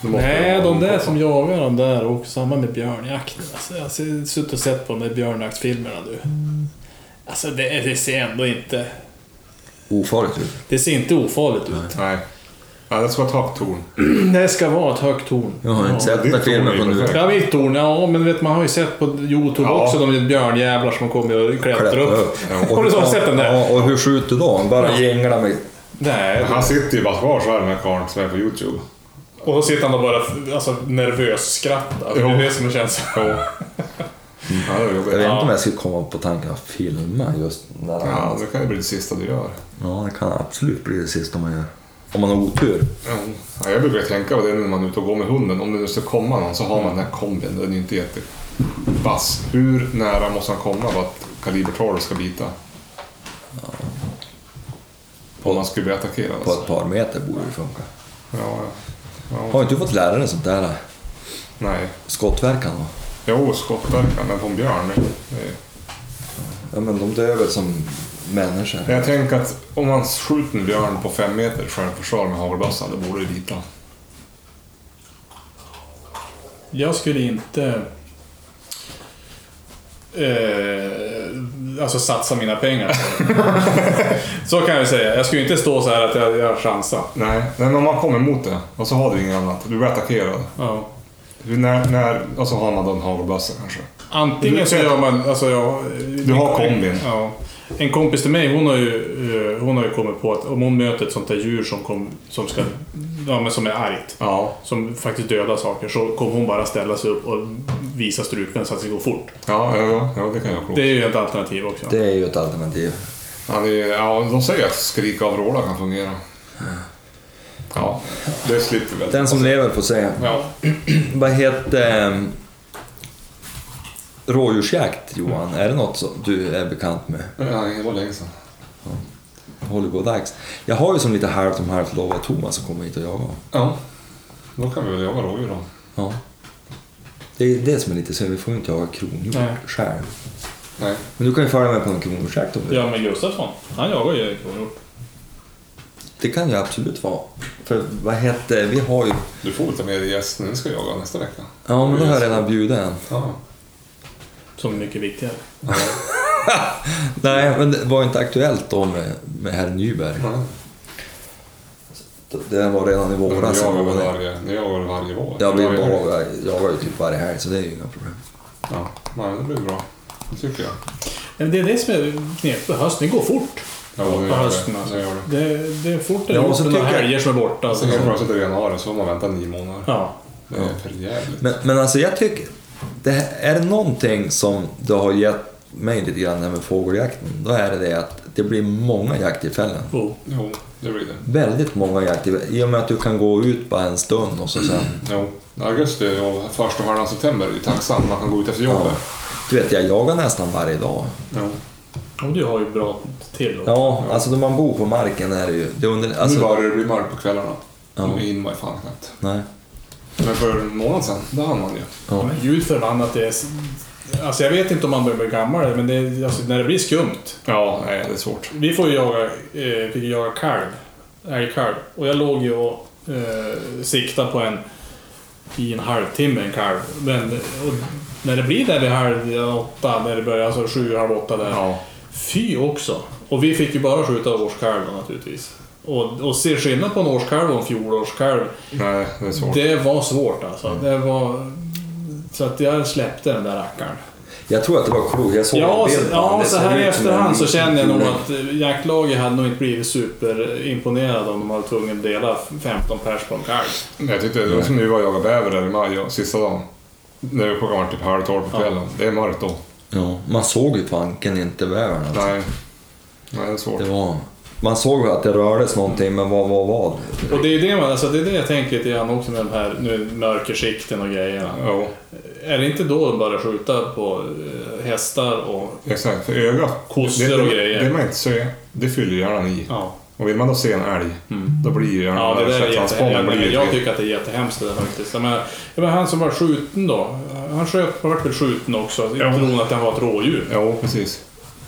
Nej, de där som jagar de där och samma med björnjakten. Alltså, jag har suttit och sett på de där björnjaktsfilmerna du. Alltså det, det ser ändå inte... Ofarligt ut. Det ser inte ofarligt ut. Nej. Ja, det ska vara ett högt torn. Det ska vara ett högt torn. Jag har inte sett det den filmen på nu. Ja, vitt torn. Ja, men vet, man har ju sett på Youtube Ja. också de björnjävlar som kommer och klättrar Klättra upp. Har du så sett den där? Ja, och hur skjuter då? Bara Ja. gänglar med... Nej. Han sitter ju bara kvar så här den här karln som är på Youtube. Och så sitter han och bara alltså, nervös skrattar. Det Jo. är det som känns... Ja. Ja, det är Jag vet Ja. inte om jag skulle komma på tanken att filma just när han... Ja, det kan ju bli det sista du gör. Ja, det kan absolut bli det sista man gör. Om man har otur. Ja, jag brukar tänka på det när man är ute och går med hunden. Om det nu ska komma någon så har man den här kombin. Den är inte jättevass. Hur nära måste han komma för att kaliber 12 ska bita? Om man skulle bli attackerad. På Alltså. ett par meter borde det funka. Ja, ja. Ja. Har inte du fått lära dig sånt där? Nej. Skottverkan då? Jo, skottverkan, men en björn. det är- Ja, men de dör väl som människor? Jag tänker att om man skjuter en björn på fem meter självförsvar med hagelbössan, då borde det bita. Jag skulle inte... Eh, alltså satsa mina pengar på det. Så kan jag säga. Jag skulle inte stå så här att jag, jag chansar. Nej, men om man kommer emot det och så har du inget annat. Du blir attackerad. Ja. Hur- När, när, och så har man då en hagelbössa kanske. Antingen så gör man... Alltså jag, Du har kombin. Ja. En kompis till mig, hon har ju, eh, hon har ju kommit på att om hon möter ett sånt där djur som, kom, som, ska, ja, men som är argt, Ja, som faktiskt dödar saker, så kommer hon bara ställa sig upp och visa strupen så att det går fort. ja, ja, ja, ja det kan jag Det klokt. är ju ett alternativ också. Det är ju ett alternativ. Han är, ja, de säger att skrika av vråla kan fungera. Ja, det slipper vi väl. Den som lever får se. Ja. Vad heter eh, rådjursjakt Johan? Är det något som du är bekant med? Ja, det var länge sedan. Hollywood-dags. Jag har ju som lite halvt om halvt lovat Thomas att komma hit och jaga. Ja. Då kan vi väl jaga rådjur då. Ja. Det är det som är lite synd, vi får ju inte jaga kronhjort Nej. själv. Nej. Men du kan ju följa med på en kronhjortsjakt om du vill. Ja, men Gustafsson, han jagar ju kronhjort. Det kan ju absolut vara. För vad hette, vi har ju... Du får lite mer gäst när ni ska jaga nästa vecka. Ja, men då har jag redan bjudit en. Ja. Som är mycket viktigare. Nej, men det var inte aktuellt då med, med herr Nyberg. Ja. Det var redan i våras. jagar väl Ja, varje, ni väl varje vår? Ja, vi Varje helg? jagar, jagar ju typ varje helg så det är ju inga problem. Ja, nej, det blir bra. Det tycker jag. Men det är det som är knepigt med hösten. Det går fort Ja, det på gör hösten. det. Alltså. Det gör det. Det, det är fort Ja, det så med några tycker jag- helger som är borta. Sen Så. helt plötsligt i januari så får man vänta nio månader. Ja. Det är för jävligt. Men, men alltså jag tycker, det, är det någonting som det har gett mig lite grann med fågeljakten, då är det det att det blir många jakttillfällen. Oh. Jo, det blir det. Väldigt många jakttillfällen. I och med att du kan gå ut bara en stund och så sen... Jo. Augusti och första halvan september är tacksam. Man kan gå ut efter jobbet. Du vet, jag jagar nästan varje dag. Jo. Och du har ju bra till. Ja, alltså när man bor på marken är det ju... Det är under, nu alltså, börjar det bli mörkt på kvällarna. Ja. Nu hinner man ju fan knappt. Nej. Men för en månad sedan, då hann man ju. Ja. Men Gud förbannat det är... Alltså jag vet inte om man börjar bli gammal, men det alltså, när det blir skumt. Ja, nej, det är svårt. Vi får ju jaga, eh, fick ju jaga kalv, älgkalv. Och jag låg ju och eh, siktade på en i en halvtimme, en kalv. Men och när det blir där vid halv åtta, när det börjar, alltså sju, halv åtta där. Ja. Fy också! Och vi fick ju bara skjuta årskalv då, naturligtvis. Och, och se skillnad på en årskalv och en fjolårskalv, Nej, det är svårt. det var svårt alltså. Det var... Så att jag släppte den där rackaren. Jag tror att det var klokt. Jag såg Ja, en så, bild på honom. ja Det så här i efterhand så känner jag nog att eh, jaktlaget hade nog inte blivit superimponerade om de var tvungna att dela 15 pers på en kalv. Jag tyckte det var som vi var och jagade bäver där i maj, sista dagen. När klockan var typ halv tolv på kvällen. Det är mörkt då. Ja, man såg ju fanken inte bävern alltså. Nej. Nej, det är svårt. Det var... Man såg att det rördes någonting, men vad var vad? Och det är det, man, alltså det, är det jag tänker lite grann också med de här nu, mörkersikten och grejerna. Jo, Är det inte då de börjar skjuta på eh, hästar och... exakt. För ögat, Kossor det, och det, grejer. det man inte ser, det fyller hjärnan i. Ja, Och vill man då se en älg, då blir ju Mm. ja hjärnan... det där är jättehemskt. blir Jag tycker att det är jättehemskt det där faktiskt. Jag menar, jag menar, han som var skjuten då. Han sköt, vart väl skjuten också. Jag Ja. tror att han var ett rådjur. Jo, precis.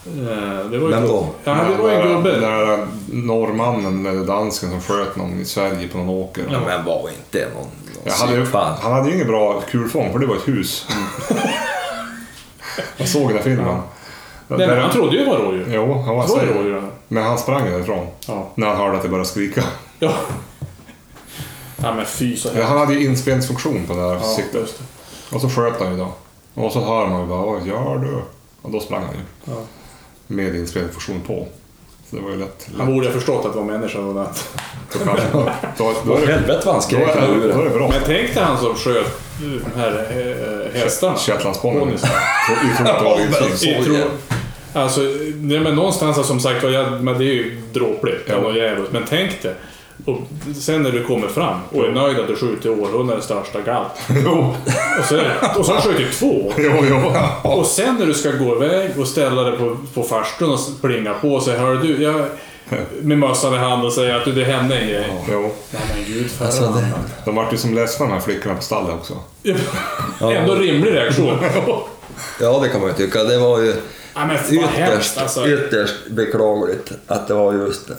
Eh, Det var Vem då? Ja, det var ju en Den gubbe. där- Den där norrmannen eller dansken som sköt någon i Sverige på någon åker. Ja, men var inte någon, någon Jag hade, ju- han hade ju ingen bra kulfång för det var ett hus. Jag såg den här filmen. Nej, men han trodde ju det var rådjur. Jo, han var Det säker. rådjur. Men han sprang därifrån. Ja. När han hörde att det började skrika. Ja. Ja men fy så Ja, hemskt. Han hade ju inspelningsfunktion på det där Ja, siktet. just det. Och så sköt han ju då. Och så hör man ju bara Vad gör du? Och då sprang han ju. Ja. Med inspelningsfunktion på. Så det var ju lätt. Han borde ha förstått att det var människa och det. Då, kanske, då, då, då, är det, Helvete vad han skrek då är det bra. Men tänk dig han som sköt de här eh, hästarna. Shetlandsponnyn. Att. Jag tror, alltså, nej, men någonstans som sagt var, det är ju dråpligt. Ja. Men tänk dig. Och sen när du kommer fram och är nöjd att du skjuter århundradets största galt. Jo, Och så, och så har du skjutit två. jo, jo. Och sen när du ska gå iväg och ställa dig på, på farstun och plinga på och säga Hör du, jag... Med mössan i hand och säga att du, det hände en grej. jo. Nej men gud Alltså, det-. De vart ju som ledsna de här flickorna på stallet också. Ändå rimlig reaktion. Ja, det kan man ju tycka. Det var ju ja, men vad hemskt ytterst, alltså. ytterst beklagligt att det var just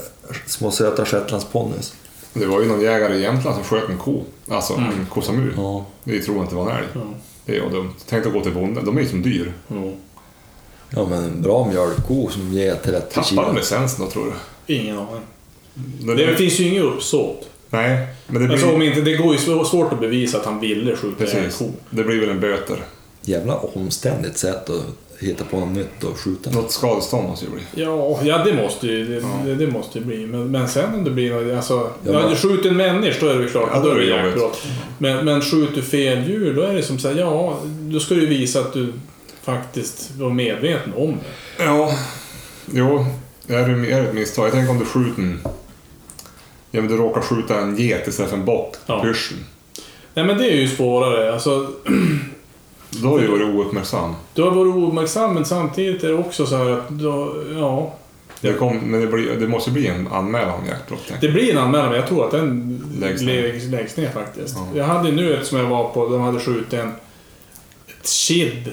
små söta shetlandsponnys. Det var ju någon jägare i Jämtland som sköt en ko. Alltså Mm. en kosamur. Ja. Vi tror att det var en älg. Ja. Det är ju dumt. Tänk att gå till bonden. De är ju som dyr. Jo. ja, men en bra mjölkko som ger 30 kilo. Tappar de licensen då tror du? Ingen aning. Det, Det finns ju inget uppsåt. Nej, men det blir, Alltså, om inte, det går ju svå- svårt att bevisa att han ville skjuta en precis. ko. Det blir väl en böter. Jävla omständigt sätt att hitta på något nytt och skjuta. Något skadestånd måste ju bli. Ja, ja det måste ju det, det, det måste ju bli. Men, men sen om det blir något, alltså... Ja, Ja, men- skjuter en människa, då är det klart. Ja, då är det jaktbrott. Men, men skjuter fel djur, då är det som så här, ja, då ska du visa att du faktiskt var medveten om det. Ja, jo. är det, är det ett misstag? Jag tänker om du skjuter en... Ja, men du råkar skjuta en get istället för en bock på Ja. pyrschen. Nej men det är ju svårare. Alltså, Då har du varit ouppmärksam. du har varit ouppmärksam men samtidigt är det också så här att då, ja, Det, kom, men det, blir, det måste bli en anmälan om jaktbrott. Det blir en anmälan, men jag tror att den Läggs ner. läggs, ner faktiskt. Ja. Jag hade nu ett som jag var på, de hade skjutit en, ett kid,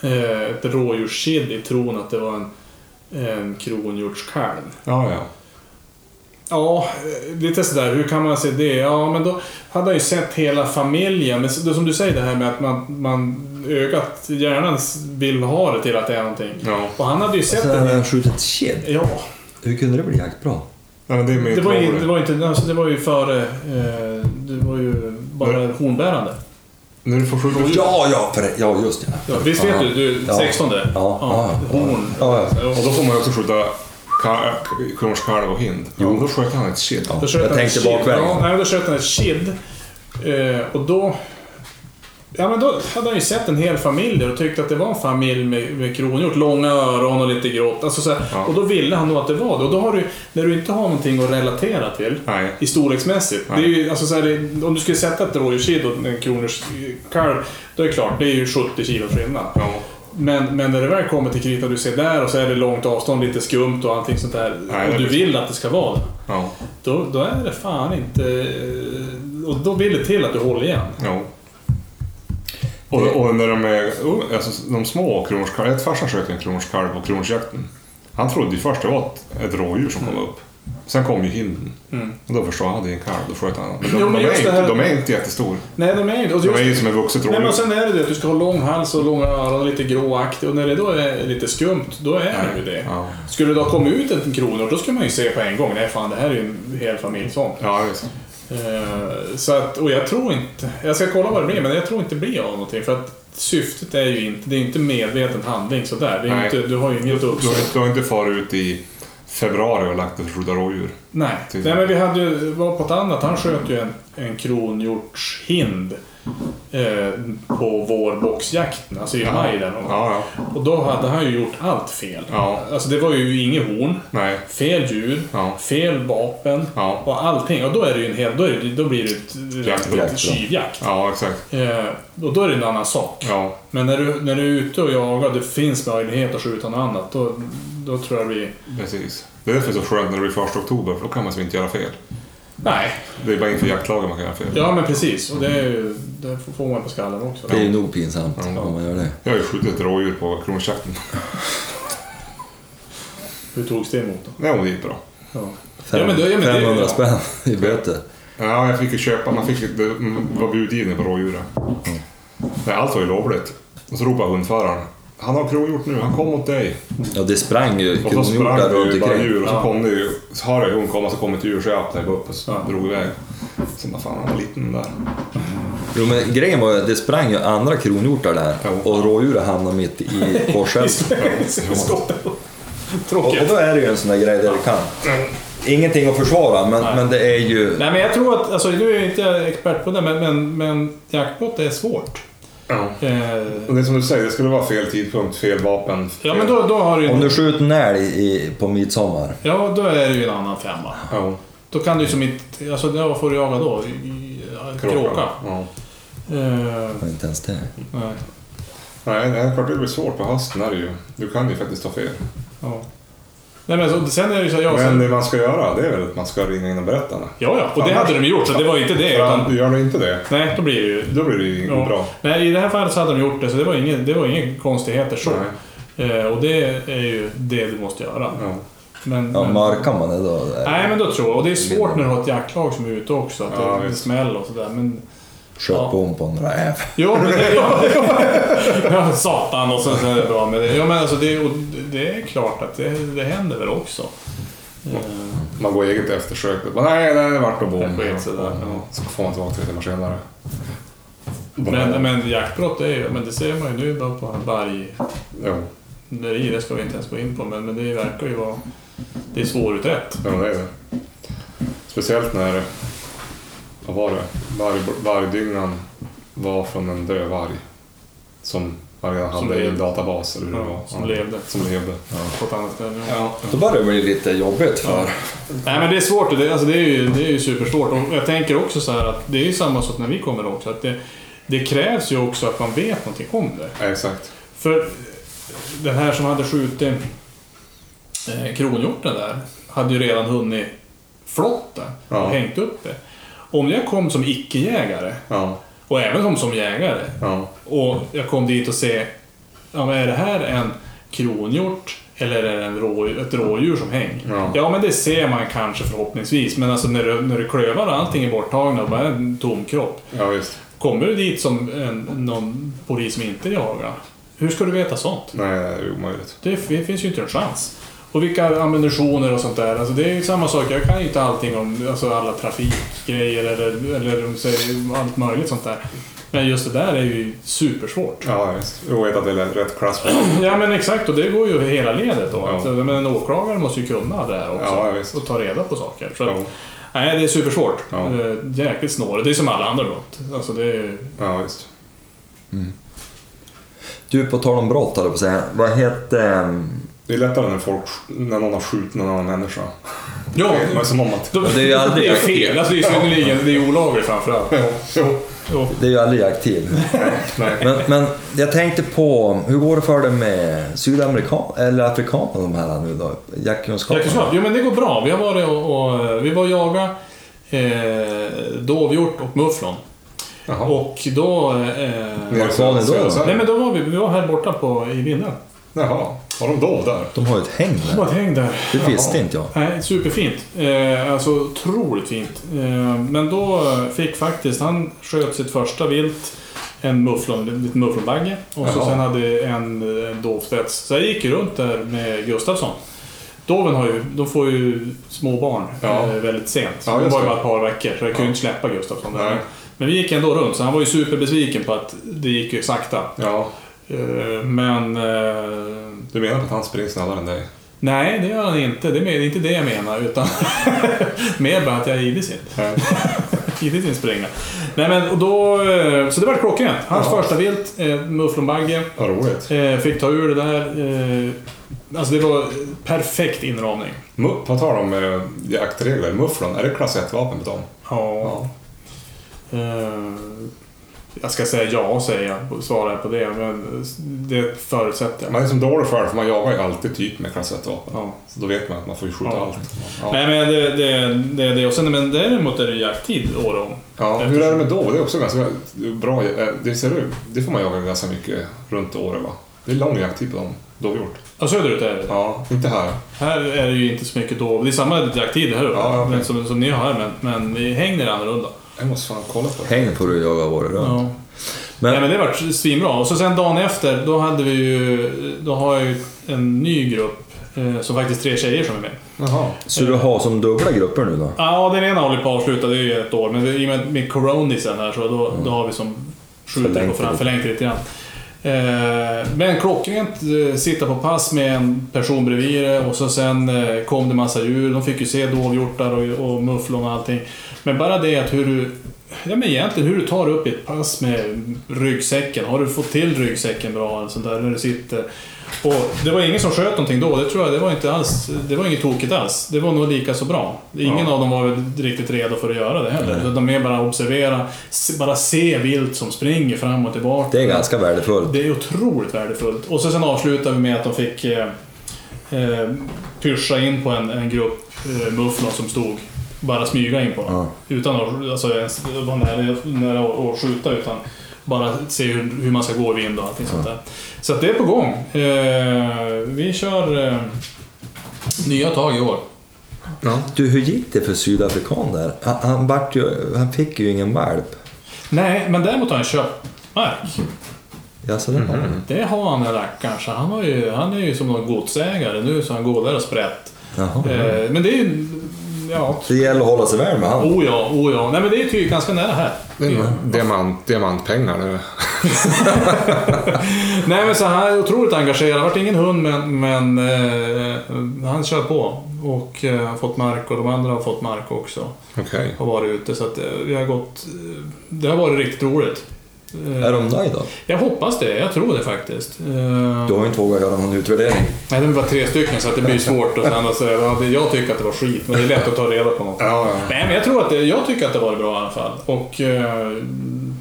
eh, ett rådjurskid i tron att det var en, en kronhjortskalv. jag. Ja, ja. Ja, lite sådär, hur kan man se det? Ja, men då hade jag ju sett hela familjen. Men som du säger det här med att man, man ögat, hjärnan vill ha det till att det är någonting. ja. Och han hade ju sett Sen hade det. han skjutit ett kid. Ja, Hur kunde det bli jaktbra? ja det är det var, ju, det var inte, alltså det var ju före, eh, det var ju bara hornbärande. När du får skjuta... Ja, ja, för, ja just det. Ja, visst vet du, du Ja. 16 Ja, ja, ja. horn. Ja, ja. Och då får man ju också skjuta ka- kronhjortskalv och hind. Jo, då sköt han ett kid. Ja. Jag tänkte bakvägen. Ja, nej, då sköt han ett kid. Eh, och då... Ja, men då hade han ju sett en hel familj där och tyckte att det var en familj med, med kronhjort. Långa öron och lite grått. Alltså, så här, Ja. Och då ville han nog att det var det. Och då har du, när du inte har någonting att relatera till, Nej. i storleksmässigt. Nej. Det är ju, alltså, så här, det, om du skulle sätta ett rådjurskid och en kronhjortskalv, då är det klart, det är ju 70 kilo skillnad. Ja. Men, men när det väl kommer till kritan, du ser där och så är det långt avstånd, lite skumt och allting sånt där. Nej, och du vill att det ska vara det. Ja. Då, då är det fan inte... eh, Och då vill det till att du håller igen. ja. Och, och när de är oh, alltså, de små kronhjortskalvar. Ett farsan sköt en kronhjortskalv på kronhjortsjakten. Han trodde ju först det var ett, ett rådjur som kom upp. Sen kom ju hinden. Mm. Och då förstod han att det är en kalv. Då sköt han. Men de, Jo, men de, är just inte, här- de är inte jättestor. Nej, de är ju och De just, är ju som ett vuxet rådjur. sen är det det att du ska ha lång hals och långa öron och lite gråaktig. Och när det då är lite skumt, då är det ju det. Ja. Skulle det då komma ut en kronhjort, då ska man ju se på en gång. Nej, fan, det här är ju en hel familj sånt. Ja, visst. Eh, Så att, och jag tror inte... Jag ska kolla vad det blir, men jag tror inte det blir av någonting. För att syftet är ju inte... Det är inte medveten handling sådär. Det är Nej. inte, du har ju inget Du, uppsåt. har- du har inte farit ut i februari och lagt dig för att skjuta rådjur. Nej. Typ. Nej, men vi hade ju, var på ett annat, han sköt ju en, en kronhjortshind eh, på vårboxjakten, alltså i maj där någon. Ja, ja. Och då hade han ju gjort allt fel. Ja. Alltså det var ju inget horn, Nej. fel djur, Ja. fel vapen Ja. och allting. Och då är det ju en hel, då, det, då blir det ett tjuvjakt. Ja, exakt. Eh, och då är det en annan sak. Ja, Men när du, när du är ute och jagar, det finns möjlighet att skjuta något annat, då, då tror jag vi... precis. Det är därför det är så skönt när det blir första oktober, för då kan man som inte göra fel. Nej, Det är bara inför jaktlagen man kan göra fel. Ja, men precis. Och det, är ju, det får man på skallen också. Det är ju nog pinsamt Ja. om man gör det. Jag har ju skjutit ett rådjur på kronhjortsjakten. Hur togs det emot då? Nej, men det gick bra. Ja. Fem, Ja, men det- ja, men det- 500 ja. spänn i böter. Ja, jag fick ju köpa, man fick, det var budgivning på rådjuret. Nej, allt var ju lovligt. Och så ropade hundföraren. Han har kronhjort nu, han kom mot dig. Ja, det sprang ju Och så sprang kronhjortar det runt ju bara omkring. djur och så Ja. kom det ju... Så hör jag hon komma så kom ett djur så jag öppnade upp och så Ja. drog iväg. Så bara fan, han var liten den där. Jo, men grejen var ju att det sprang ju andra kronhjortar där Jo. och rådjuret hamnade mitt i och, Tråkigt. och då är det ju en sån där grej där det kan. Ingenting att försvara, men, Nej. men det är ju... Nej, men jag tror att, alltså nu är jag inte expert på det, men, men, men jaktbrott är svårt. Ja. Eh, Och det är som du säger, det skulle vara fel tidpunkt, fel vapen. ja, fel- men då, då har du Om du skjuter en älg i, på midsommar. Ja, då är det ju en annan femma. Ja, Då kan du ju som inte... Alltså, det- vad får du jaga då? I- i- kråka. Kråka? Ja. Eh, inte ens det. nej. Nej, det är klart det blir svårt på hösten är det ju. Du kan ju faktiskt ta fel. Ja. Nej, men så, sen är det så... Ja, Men sen, det man ska göra, det är väl att man ska ringa in och berätta. ja, ja. Och det hade de gjort, så det var inte det. Utan, Gör du inte det, nej, då blir det ju... då blir det ju Ja. bra. Nej, i det här fallet så hade de gjort det, så det var inga, det var inga konstigheter så. Eh, och det är ju det du måste göra. Ja. Men, Ja, men, markar man det då? nej, men då tror jag. Och det är svårt när du har ett jaktlag som är ute också, att Ja, det, det smäller och sådär. Men... Sköt Ja. bom på en räv. Jo, men det... Ja, ja, satan och så, så är det bra med det. Ja, men alltså det, det är klart att det, det händer väl också. Man går eget eftersök. Bara, Nej, det vart nog bom. Det. Så får man tillbaka tre timmar senare. Men, men jaktbrott är ju, men det ser man ju nu bara på varg... Jo, Nöjeri, det ska vi inte ens gå in på, men, men det verkar ju vara... Det är svårutrett. ja, det är det. Speciellt när... Vad var det? Varg, vargdyngan var från en död varg. Som Han redan Som hade i en databas eller hur det Ja, var. som Ja. levde. Som levde. På ett annat ställe. Ja. Då börjar det bli lite jobbigt för... Nej men det är svårt, och det, alltså, det, är ju, det är ju supersvårt. Och jag tänker också så här att det är ju samma sak när vi kommer också. Att det, det krävs ju också att man vet någonting om det. Ja, exakt. För den här som hade skjutit eh, kronhjorten där, hade ju redan hunnit flotta och Ja. hängt upp det. Om jag kom som icke-jägare, Ja. och även som, som jägare, Ja. och jag kom dit och se, ja är det här en kronhjort eller är det en rå, ett rådjur som häng? Ja. men det ser man kanske förhoppningsvis, men alltså när du, när du klövar och allting är borttagna och bara en tom kropp. ja. Kommer du dit som en, någon polis som inte jagar, hur ska du veta sånt? Nej, det är omöjligt. Det f- finns ju inte en chans. Och vilka ammunitioner och sånt där. Alltså det är ju samma sak. Jag kan ju inte allting om alltså alla trafikgrejer eller, eller allt möjligt sånt där. Men just det där är ju supersvårt. Ja. Jag vet att det är rätt klass Ja men exakt, och det går ju hela ledet då. Ja. Alltså, men en åklagare måste ju kunna det här också. Ja, visst. och ta reda på saker. Så, Ja. Nej, det är supersvårt. Ja. Eh, Jäkligt snårigt. Det är som alla andra brott. Alltså det är ju... Ja, visst. Du, på tal om brott höll jag på att säga. Vad hette... Det är lättare när, folk, när någon har skjutit någon annan människa. Ja, Det är som om att... det är ju aldrig- det är fel. Alltså det är synnerligen, det är olagligt framförallt. Det är ju aldrig aktiv. Men, men jag tänkte på, hur går det för dig med sydamerikan eller afrikaner de här nu då? Jaktkunskapen? Jaktkunskap? Jo men det går bra. Vi har varit och, och vi var och jaga eh, dovhjort och mufflon. Jaha. Och då... Eh, Vart var ni då? nej men då var vi, vi var här borta på, i Vindeln. Jaha. Har de dov där? De har ju ett häng Det där. var ett häng där. Det visste inte jag. Nej, superfint. Eh, alltså otroligt fint. Eh, men då fick faktiskt, han sköt sitt första vilt, en mufflon, en liten mufflonbagge. Och så Jaha. sen hade en, en dovspets. Så jag gick ju runt där med Gustafsson. Doven har ju, de får ju små barn Ja. eh, väldigt sent. Ja, de var ju bara ett par veckor, så jag kunde Ja. inte släppa Gustafsson där. Men vi gick ändå runt, så han var ju superbesviken på att det gick ju sakta. Ja. Eh, men... Eh, Du menar att han springer snabbare än dig? Nej, det gör han inte. Det är inte det jag menar. Utan mer bara att jag är idissint. Ja. Idissint springa. Nej men, och då... eh, Så det var klockrent. Hans Ja. första vilt, mufflonbagge. Vad roligt. Fick ta ur det där. Alltså det var perfekt inramning. På tal om jaktregler, mufflon, är det klass 1-vapen på dem? Ja. Eh, jag ska säga ja, säger jag. Svarar jag på det. Men det förutsätter jag. Man är som dålig för det, för man jagar ju alltid typ med klass 1-vapen. Ja. Så då vet man att man får ju skjuta Ja. allt. Ja. Nej men det, det, det är det. Och sen, men däremot är det jakttid år om. Ja, hur är det med dov? Det är också ganska bra. eh, Det, ser ut, det får man jaga ganska mycket runt året va? Det är lång jakttid på dem, dovhjort. Ja, söderut är det. Ja, inte här. Här är det ju inte så mycket dov. Det är samma jakttid här uppe, Ja, men som, som ni har här, men, men hägn är annorlunda. Jag måste fan kolla på det. Häng får du jaga året runt. Ja. Men- Nej, men det var svinbra. Och så sen dagen efter, då hade vi ju... Då har jag ju en ny grupp, eh, som faktiskt tre tjejer som är med. Jaha. Så du har som dubbla grupper nu då? Ja, den ena håller på att avsluta, det är ju ett år. Men i och med, med coronisen här så då, då har vi som Förlängt på fram, förlängt lite grann. Eh, men klockrent eh, sitta på pass med en person bredvid och så sen eh, kom det massa djur. De fick ju se dovhjortar och, och mufflon och allting. Men bara det att hur du... Ja men egentligen hur du tar upp ett pass med ryggsäcken. Har du fått till ryggsäcken bra eller sånt där när du sitter? Och det var ingen som sköt någonting då. Det tror jag, det var inte alls... Det var inget tokigt alls. Det var nog lika så bra. Ingen Ja. av dem var väl riktigt redo för att göra det heller. Nej. De mer bara observera, se- bara se vilt som springer fram och tillbaka. Det är ganska värdefullt. Det är otroligt värdefullt. Och så sen avslutar vi med att de fick eh, eh, pyscha in på en, en grupp eh, mufflon som stod bara smyga in på dem. Ja. Utan att alltså, ens vara nära, nära att skjuta utan bara se hur, hur man ska gå i vind och allting sånt där. Så att det är på gång. Eh, vi kör eh, nya tag i år. Ja. Du, hur gick det för sydafrikan där? Han, han, vart ju, han fick ju ingen valp. Nej, men däremot har han köpt mark. Ja, så det har han. Det har han den så Han, har ju, han är ju som någon godsägare nu så han går där och sprätt. Jaha. Eh, men det är ju... Ja, Det gäller att hålla sig väl med han. Oh ja, oh ja. Nej men det är ju ganska nära här. Det är diamant, diamantpengar nu. Nej men så han är otroligt engagerad. Det vart ingen hund men, men eh, han kör på. Och eh, har fått mark och de andra har fått mark också. Okej. Har varit ute så att eh, vi har gått... Eh, det har varit riktigt roligt. Eh, Är de nöjda? Jag hoppas det, jag tror det faktiskt. Eh, Du har ju inte vågat göra någon utvärdering. Nej, det var tre stycken så att det blir svårt att sen säga jag tycker att det var skit, men det är lätt att ta reda på något. Ja, ja. Nej, men jag tror att det, jag tycker att det var bra i alla fall. Och eh,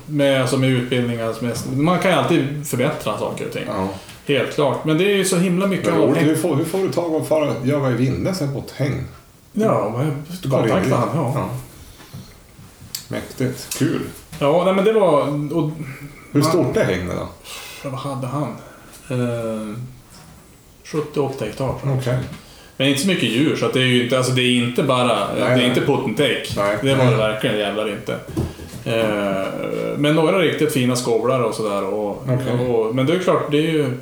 med, alltså med utbildningar, man kan ju alltid förbättra saker och ting. ja. Helt klart. Men det är ju så himla mycket Men avhäng- hur, får, hur får du tag på fara jaga i vinden sen på ett häng? Ja, men jag kontaktade han. Ja. Ja. Mäktigt. Kul. Ja, nej men det var... Och, Hur stort är hängnet då? vad hade han? Eh, 70-80 hektar. tror jag. Okej. Men inte så mycket djur, så att det är ju inte, alltså det är inte bara, det är nej. inte put and take. Nej. Det var Nej. det verkligen jävlar inte. Eh, men några riktigt fina skovlar och sådär. Och, Okej. och, men det är klart, det är ju...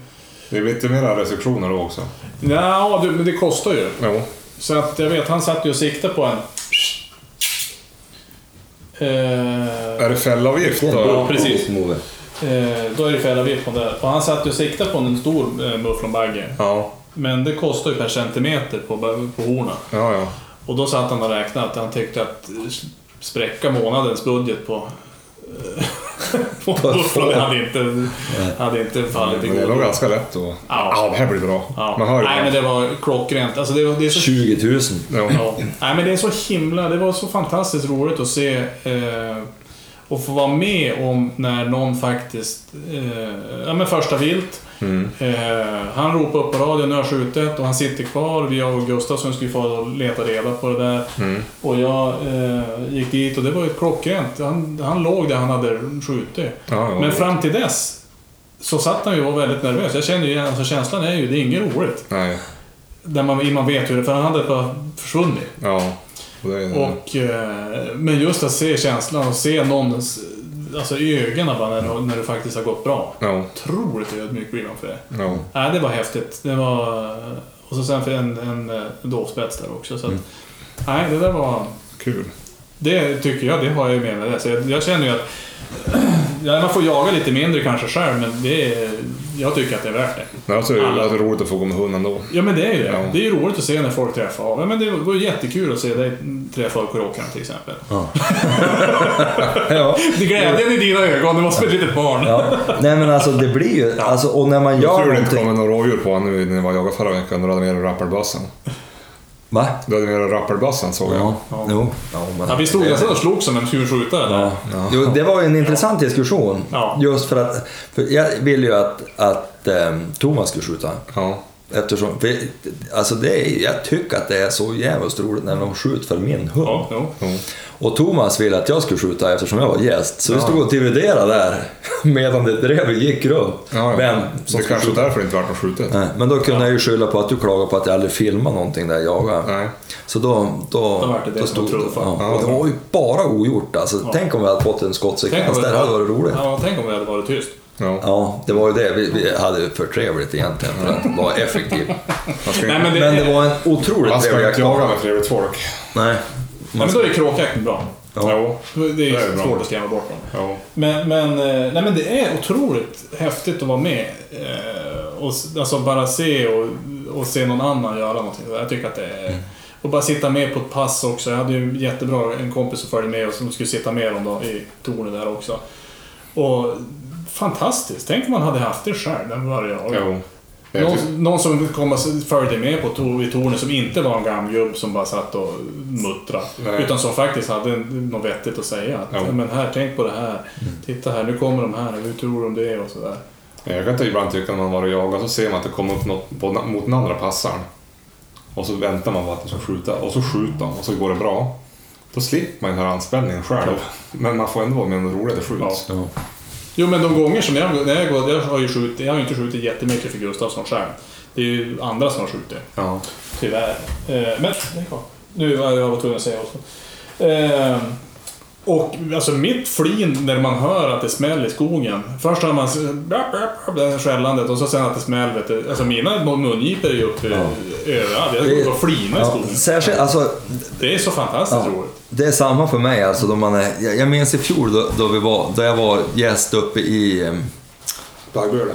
Det är lite mera restriktioner då också. Ja, det, men det kostar ju. Jo. Så att jag vet, han satt ju och siktade på en... Eh, Är det fällavgift Ja, då? precis. Move. eh, då är det fällavgift på det. Och han satt och siktade på en stor eh, mufflonbagge. Ja. Men det kostar ju per centimeter på, på horna. Ja, ja. Och då satt han och räknade att han tyckte att spräcka månadens budget på eh, mufflon det hade inte, hade inte fallit i Men det god ganska lätt att... Ja, det här blir bra. ja. Man hör ju Nej men det var klockrent. Alltså det, var- det är så 20 000. Ja. Ja. Nej men det är så himla, det var så fantastiskt roligt att se eh, och få vara med om när någon faktiskt, eh, ja men första vilt. Mm. Eh, han ropade upp på radion, nu har jag skjutit och han sitter kvar. Vi och Gustafsson skulle få och leta reda på det där. Mm. Och jag eh, gick dit och det var ju klockrent. Han, han låg där han hade skjutit. Ja. Men fram till dess så satt han ju och var väldigt nervös. Jag känner ju igen, alltså känslan är ju, det är inget roligt. Nej. Där man, man vet hur det för han hade bara försvunnit. Ja. Och eh, men just att se känslan och se någons alltså, i ögonen bara när, när det faktiskt har gått bra. Ja. Otroligt ödmjuk blir man för det. Ja. Nej, det var häftigt. Det var... Och så sen för en, en, en dovspets där också. Så att, Nej, det där var... Kul. Det tycker jag, det har jag med mig. det. Så jag, jag känner ju att... Ja, man får jaga lite mindre kanske själv, men det är, jag tycker att det är värt det. Men alltså, är Alla. det är roligt att få gå med hunden då. Ja, men det är ju det. Ja. Det är ju roligt att se när folk träffar av. Ja, men det var jättekul att se dig träffa Kråkan till exempel. Ja. Det glädjen i dina ögon, det måste vara ett litet barn. ja. Nej men alltså det blir ju, alltså, och när man Jag gör tror det inte någonting... kommer några rådjur på honom nu när jag var jagade förra veckan. Du hade med dig rapperbössan. Va? Du hade med dig rapperbössan såg jag. Ja, Ja. jo. Ja, men... Ja, vi stod nästan och slog som en kulskjutare där. Ja. Jo, det var ju en intressant diskussion. Ja. Just för att, för jag vill ju att, att ehm, Thomas skulle skjuta. Ja. Eftersom, för, alltså det är, jag tycker att det är så jävligt roligt när de skjuter för min hund. Ja, jo. Och Thomas ville att jag skulle skjuta eftersom jag var gäst. Så vi Ja. stod och dividerade där medan det drevet gick runt. Ja, ja. Vem som det kanske skjuta. därför det inte vart något skjutet. Nej, men då kunde jag ju skylla på att du klagade på att jag aldrig filmade någonting där jag jagade. Nej. Så då, då, Då vart det det som stod truffade. ja, Och det var ju bara ogjort alltså. Ja. Tänk om vi hade fått en skottsekvens vi- det hade varit roligt. Ja, tänk om vi hade varit tyst. Ja. Ja, det var ju det. Vi, vi hade för trevligt egentligen för att vara effektiv. Nej, men det, Men det var en otroligt man ska trevlig inte jakt. jaga med trevligt folk. Nej. Nej, men då är kråkjakten bra. Ja. Jo. Det är, Det är svårt att skrämma bort dem. Ja. Men, men, eh, nej, men det är otroligt häftigt att vara med. Eh, och alltså bara se och, och se någon annan göra någonting. Jag tycker att det är... Och bara sitta med på ett pass också. Jag hade ju jättebra en kompis som följde med och som skulle sitta med dem då i tornet där också. Och fantastiskt. Tänk om man hade haft det själv. Den var jag. Jo. Tycker- Någon, någon som kom och följde med på to- i tornet som inte var en gammal gubb som bara satt och muttrade. Nej. Utan som faktiskt hade något vettigt att säga. Att, Ja. "Ja, men här, tänk på det här. Titta här, nu kommer de här. Hur tror du om det? Och sådär. Jag kan inte ibland tycka när man var och jagade så ser man att det kommer upp något på, mot den andra passaren. Och så väntar man på att de ska skjuta och så skjuter de och så går det bra. Då slipper man den här anspänningen själv. Men man får ändå vara med om det roliga det skjuts. Ja. Jo men de gånger som jag, när jag, går, jag har ju skjutit, jag har inte skjutit jättemycket för Gustafsson själv. Det är ju andra som har skjutit. Ja. Tyvärr. Eh, men. Nu var jag tvungen att säga också. Eh, och alltså mitt flin när man hör att det smäller i skogen. Först hör man det här skällandet och så sen att det smäller. Alltså mina mungipor är ju uppe överallt. Jag går och flinar i Ja, skogen. särskilt, alltså, Det är så fantastiskt Ja. roligt. det är samma för mig. Alltså, då man är, jag, jag minns i fjol då, då, vi var, då jag var gäst uppe i?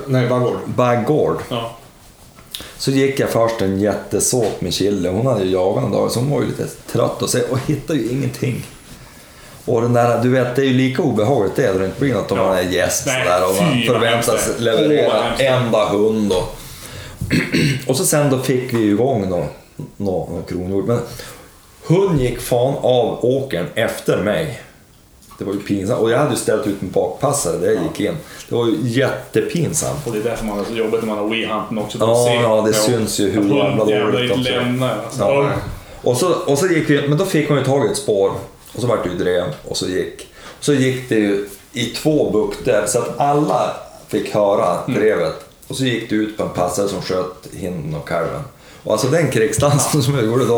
Nej, baggård. Baggård. Ja. Så gick jag först en jättesåt med Chille. Hon hade ju jagat en dag så hon var ju lite trött och, så, och hittade ju ingenting. Och den där, du vet, det är ju lika obehagligt det det inte blir något om Ja. man är gäst Nej, sådär och man förväntas leverera hemskt. enda hund. Och, och så sen då fick vi igång då, nå, nå kronhjort. Men hund gick fan av åkern efter mig. Det var ju pinsamt. Och jag hade ju ställt ut en bakpassare där jag gick in. Det var ju jättepinsamt. Och det är därför man har så jobbigt när man har Wii-hunten också. Ja, ja, det syns ju hur jävla dåligt också. lämnar. Alltså. Ja. Och så, och så gick vi, men då fick man ju tag i ett spår och så vart det ju drev och så gick. Så gick det ju i två bukter så att alla fick höra Mm. drevet. Och så gick det ut på en passare som sköt hinden och kalven. Och alltså den krigsdansen som jag gjorde då.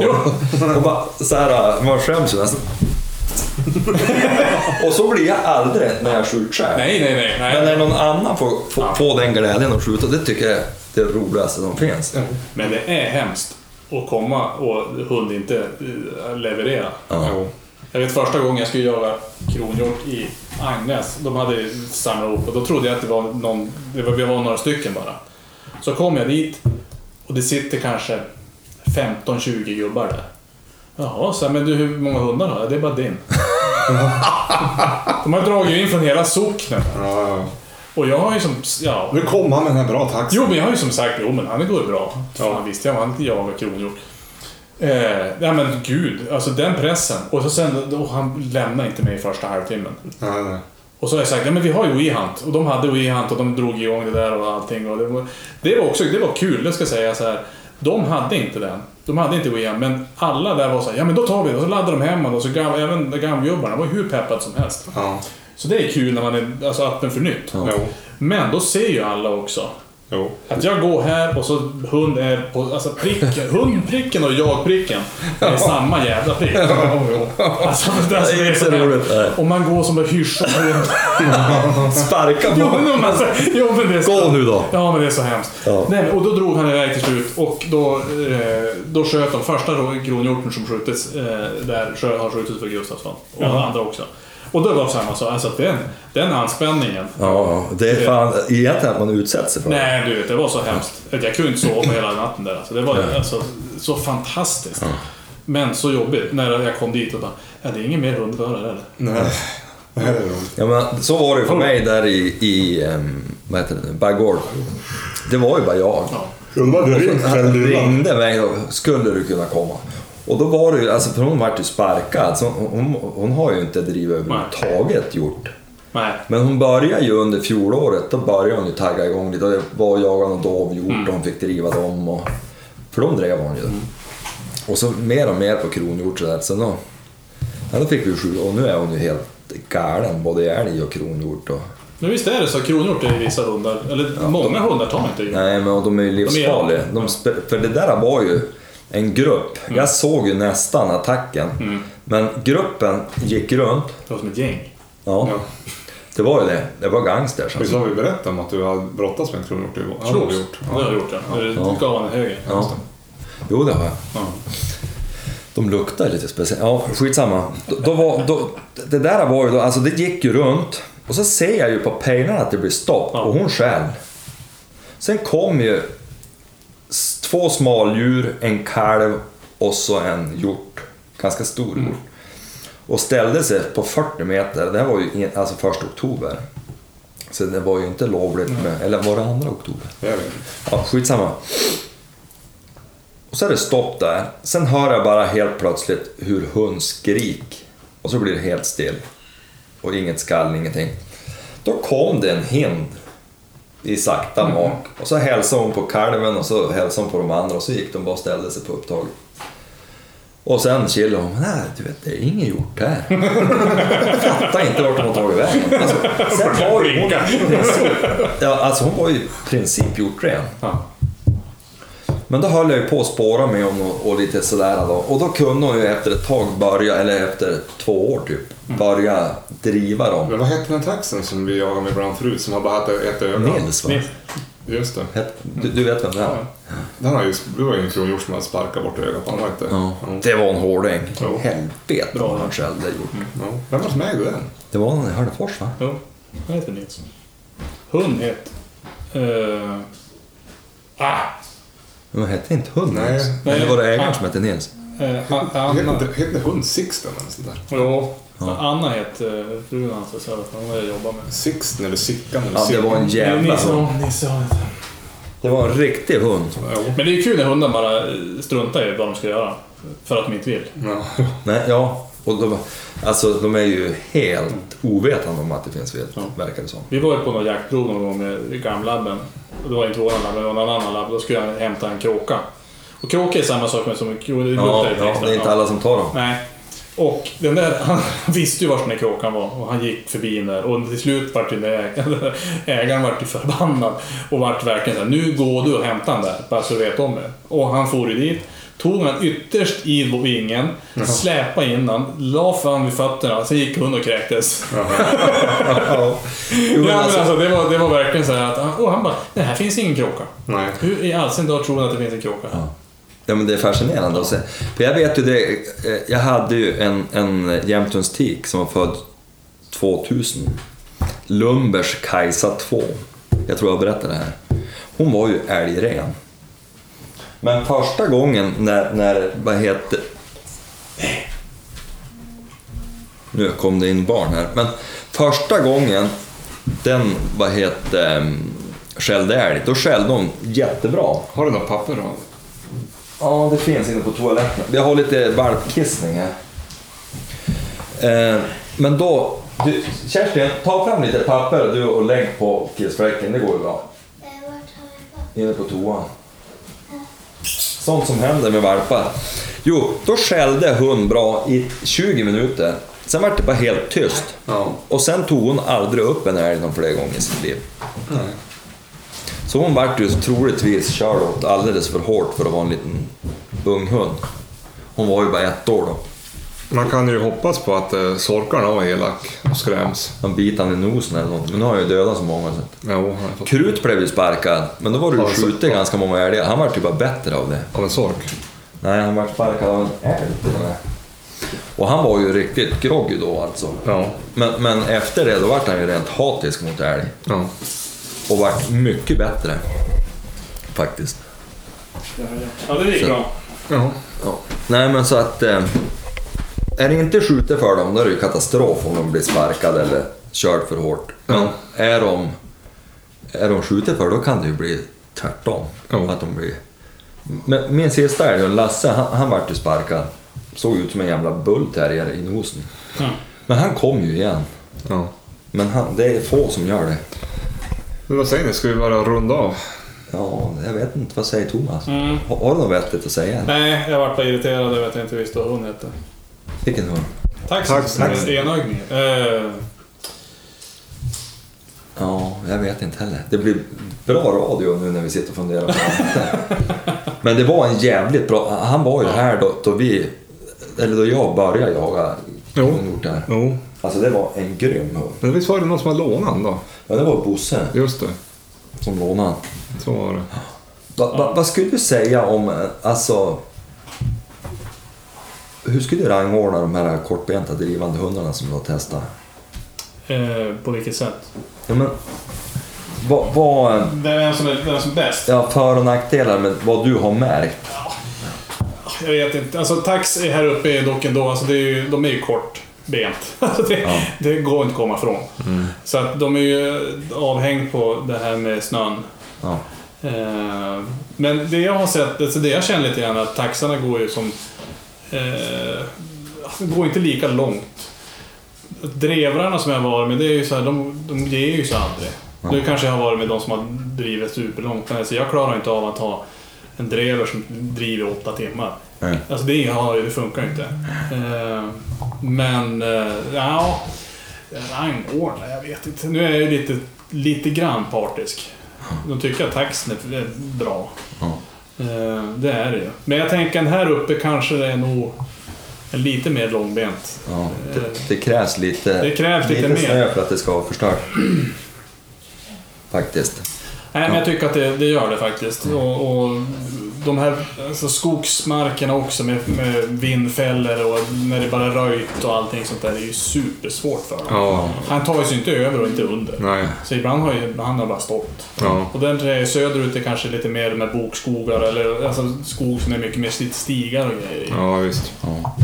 Och bara, så här, man skäms ju nästan. och så blir jag aldrig när jag skjuter själv. Nej, nej, nej. nej. Men när någon annan får, får, Ja. får den glädjen att skjuta, det tycker jag är det roligaste som finns. Men det är hemskt att komma och hund inte eh, leverera. Ja. Jag vet första gången jag skulle jaga kronhjort i Agnes, de hade samlat ihop och då trodde jag att det var någon, det var, vi var några stycken bara. Så kom jag dit och det sitter kanske 15-20 gubbar där. Jaha, så här, men du hur många hundar har jag? Det är bara din. De har dragit in från hela socknen. Ja, ja. Och jag har ju som, ja, Nu kom han med den här bra taxin. Jo, men jag har ju som sagt, jo men han går bra. Ja. Fan, visst, jag inte jagar kronhjort. Eh, ja men gud, alltså den pressen. Och så sen, då, han lämnar inte mig i första halvtimmen. Nej, nej. Och så har jag sagt, ja men vi har ju WeHunt. Och de hade WeHunt och de drog igång det där och allting. Och det, var, det var också det var kul, det ska jag säga så här. De hade inte den. De hade inte WeHunt, men alla där var så här, ja men då tar vi det. Och så laddade de hem och så gav, även gamgubbarna var hur peppade som helst. Ja. Så det är kul när man är alltså, öppen för nytt. Jo. Men då ser ju alla också. Jo. Att jag går här och så hund är på, alltså pricken, hundpricken och jag-pricken är samma jävla prick. Alltså, det där som är så roligt. Och man går som en hyschad hund. Sparka Jo, på! men, alltså, jo, men det är så, Gå nu då! Ja, men det är så hemskt. Ja. Nej, men- och då drog han iväg till slut och då, eh, då sköt de första då kronhjorten som skjutits eh, där har skjutits för Gustafsson. Och andra också. Och då var det samma sak. Alltså att den, den anspänningen. Ja, det är fan egentligen att man utsätter sig för det. Nej, du vet, det var så hemskt. Jag kunde inte sova hela natten där. Alltså, det var alltså, så fantastiskt. Men så jobbigt när jag kom dit och bara, ja, det är ingen mer hundförare eller? Nej. Det. Ja, men så var det ju för mig där i, i um, vad heter det, Baggård. Det var ju bara jag. Ja. Undrar Han ringde mig och skulle du kunna komma? Och då var det ju, alltså för hon vart ju sparkad, så hon, hon, har ju inte drivit överhuvudtaget gjort. Nej. Men hon började ju under fjolåret, då började hon ju tagga igång lite. Och Det var jaga någon dovhjort och hon fick driva dem. Och, för de drev hon ju. Och så mer och mer på kronhjort sådär. Så då, ja, då fick vi sju och nu är hon ju helt galen, både älg och kronhjort. Och, Men visst är det så, kronhjort är vissa hundar, eller många hundar tar inte nej, men de är ju livsfarliga. De spe- för det där var ju en grupp. Jag såg ju nästan attacken. Men gruppen gick runt. Det var som ett gäng. Ja, Ja. det var ju det. Det var gangsters. Visst Alltså. har vi berättat om att du har brottats med en kronhjort? Ja, det har du gjort. Det har jag gjort, ja. Du Ja. gav en höger. Ja. Jo, det har jag. Ja. De luktar lite speciellt. Ja, skitsamma. Då, då var, då, det där var ju då, alltså det gick ju runt. Och så ser jag ju på pejlarna att det blir stopp Ja. och hon själv. Sen kom ju två smaldjur, en kalv och så en hjort. Ganska stor Mm. hjort. Och ställde sig på 40 meter. Det här var ju alltså första oktober. Så det var ju inte lovligt med, eller var det andra oktober? Jag vet inte. Ja, skitsamma. Och så är det stopp där. Sen hör jag bara helt plötsligt hur hund skrik. Och så blir det helt still. Och inget skall, ingenting. Då kom det en hind i sakta mak. Och så hälsade hon på kalven och så hälsade hon på de andra och så gick de bara och ställde sig på upptaget. Och sen chillade hon. Nej, du vet, det är inget gjort här. Jag fattar inte vart de har tagit vägen. Alltså, sen var ju hon, ja, alltså hon var ju i princip hjortren. Ja. Men då höll jag ju på att spåra med honom och, och lite sådär då. Och då kunde hon ju efter ett tag börja, eller efter två år typ, börja driva dem. Men vad hette den taxen som vi jagade med ibland förut som har bara haft ett öga? Nils va? Nils. Just det. Het- Du, du vet vem det är? Den har ju, det var ju en kronhjort som hade sparkat bort ögat på honom. inte? Ja. Ja. Det var en hårding. Helvete Bra. vad han skällde gjort. Ja. Vem var det som ägde den? Det var någon i Hörnefors va? Jo, han heter Nils. Hund het... Uh, ah! Men hette inte hund Nej. Nils? Nej. Eller var det ägaren Ah. som hette Nils? Eh, Anna. Heter hund Sixten eller sånt där? Jo, Ja. Anna hette eh, frun hans, så hon har jag med. Sixten eller Sickan eller Ja, det var en jävla hund. ja, Nisse har det. Var en riktig hund. Men det är ju kul när hundar bara eh, struntar i vad de ska göra. För att de inte vill. Ja. Nej, ja, och de, alltså, de är ju helt ovetande om att det finns vilt, Ja. verkar det som. Vi var ju på någon jaktprov någon gång med gamlabben. Det var inte våran labb, det var någon annan labb. Då skulle jag hämta en kråka. Och kråka är samma sak som en kråka. Det Ja, ja, det är inte alla som tar dem. Nej. Och den där, han visste ju var den där kråkan var och han gick förbi den där och till slut vart den där ägaren, ägaren vart ju förbannad och vart verkligen såhär, nu går du och hämtar den där, bara så du vet om det. Och han for ju dit, tog han ytterst i vingen, släpade in han, la fram vid fötterna, sen gick hunden och kräktes. Ja. Jo, men alltså, alltså, det, var, det var verkligen så här att han, och han bara, det här finns ingen kråka. Nej. Hur i all sin dag tror han att det finns en kråka? Ja. Ja men det är fascinerande att se. För jag vet ju det, eh, jag hade ju en, en jämthunds tik som var född 2000. Lumbers Kajsa 2. Jag tror jag berättade det här. Hon var ju älgren. Men första gången när, när vad heter... Nu kom det in barn här. Men första gången den, vad heter skällde älg, då skällde hon jättebra. Har du något papper då? Ja, det finns inne på toaletten. Vi har lite valpkissning här. Eh, men då... Du, Kerstin, ta fram lite papper du och lägg på kissfläcken. Det går ju bra. Eh, Vart har jag Inne på toan. Sånt som händer med valpar. Jo, då skällde hon bra i 20 minuter. Sen var det bara helt tyst. Ja. Och sen tog hon aldrig upp en älg någon fler gånger i sitt liv. Nej. Så hon vart ju troligtvis körd åt alldeles för hårt för att vara en liten ung hund. Hon var ju bara ett år då. Man kan ju hoppas på att eh, sorkarna var elak och skräms. Han bit han i nosen eller något. Men nu har han ju dödat så många. Så. Jo, han har fått Krut blev ju sparkad, men då var det ju Ja, så- skjutit ganska många älgar. Han vart ju bara bättre av det. av en sork. Nej, han vart sparkad av en älg till och med. Och han var ju riktigt groggy då alltså. Ja. Men, men efter det, då vart han ju rent hatisk mot älg. Ja. Och vart mycket bättre. Faktiskt. Ja, det gick bra. Ja. Ja. Nej men så att... Eh, är det inte skjutet för dem, då är det ju katastrof om de blir sparkade eller körd för hårt. Men Ja. är de... Är de skjutet för, då kan det ju bli tvärtom. Ja. Att de blir... Men min sista älg, Lasse, han, han vart ju sparkad. Såg ut som en jävla bullterrier i nosen. Ja. Men han kom ju igen. ja. Men han, det är få som gör det. Men vad säger ni, ska vi bara runda av? Ja, jag vet inte. Vad säger Thomas? Mm. Har, har du något vettigt att säga? Nej, jag vart bara irriterad över att jag inte visste vad hon hette. Vilken hund? Tack så mycket. tack. Enögning. Eh, Ja, jag vet inte heller. Det blir bra radio nu när vi sitter och funderar på det. Men det var en jävligt bra... Han var ju här då, då vi... Eller då jag började jaga Jo. kronhjort där. Jo. Alltså det var en grym hund. Men visst var det någon som hade lånat den då? Ja, det var Bosse Just det, som lånade. så var det. Va, va, vad skulle du säga om, eh, alltså... Hur skulle du rangordna de här kortbenta drivande hundarna som du har testat? eh, på vilket sätt? Ja, men, vad, vad, Vem som är, vem som är bäst? ja, för och nackdelar med vad du har märkt? Jag vet inte. Alltså tax är här uppe dock ändå, alltså det är ju, de är ju kortbent. Alltså det, Ja. det går inte att komma ifrån. Så att de är ju avhängd på det här med snön. Ja. Eh, men det jag har sett, alltså det jag känner lite grann att taxarna går ju som... Eh, alltså går inte lika långt. Drevrarna som jag har varit med, det är ju så här, de, de ger ju sig aldrig. Ja. Nu kanske jag har varit med de som har drivit superlångt, men alltså jag klarar inte av att ha en drever som driver åtta timmar. Nej. Alltså det, har, det funkar inte. Eh, men, eh, ja... Rangordna, jag vet inte. Nu är jag ju lite, lite grann partisk. De tycker att taxen är är bra. Ja. Eh, det är det ju. Men jag tänker att här uppe kanske det är nog en lite mer långbent. Ja, det, det krävs lite, Det krävs lite mer. snö för att det ska vara förstört. Faktiskt. Nej, men jag tycker att det, det gör det faktiskt. Och, och de här alltså, skogsmarkerna också med, med vindfällor och när det bara är röjt och allting sånt där. Det är ju supersvårt för honom. Ja, Han tar sig inte över och inte under. nej. Så ibland har ju, han har bara stått. Ja. Och den söderut är kanske lite mer med bokskogar eller alltså skog som är mycket mer stigar och grejer. Ja, visst. Ja.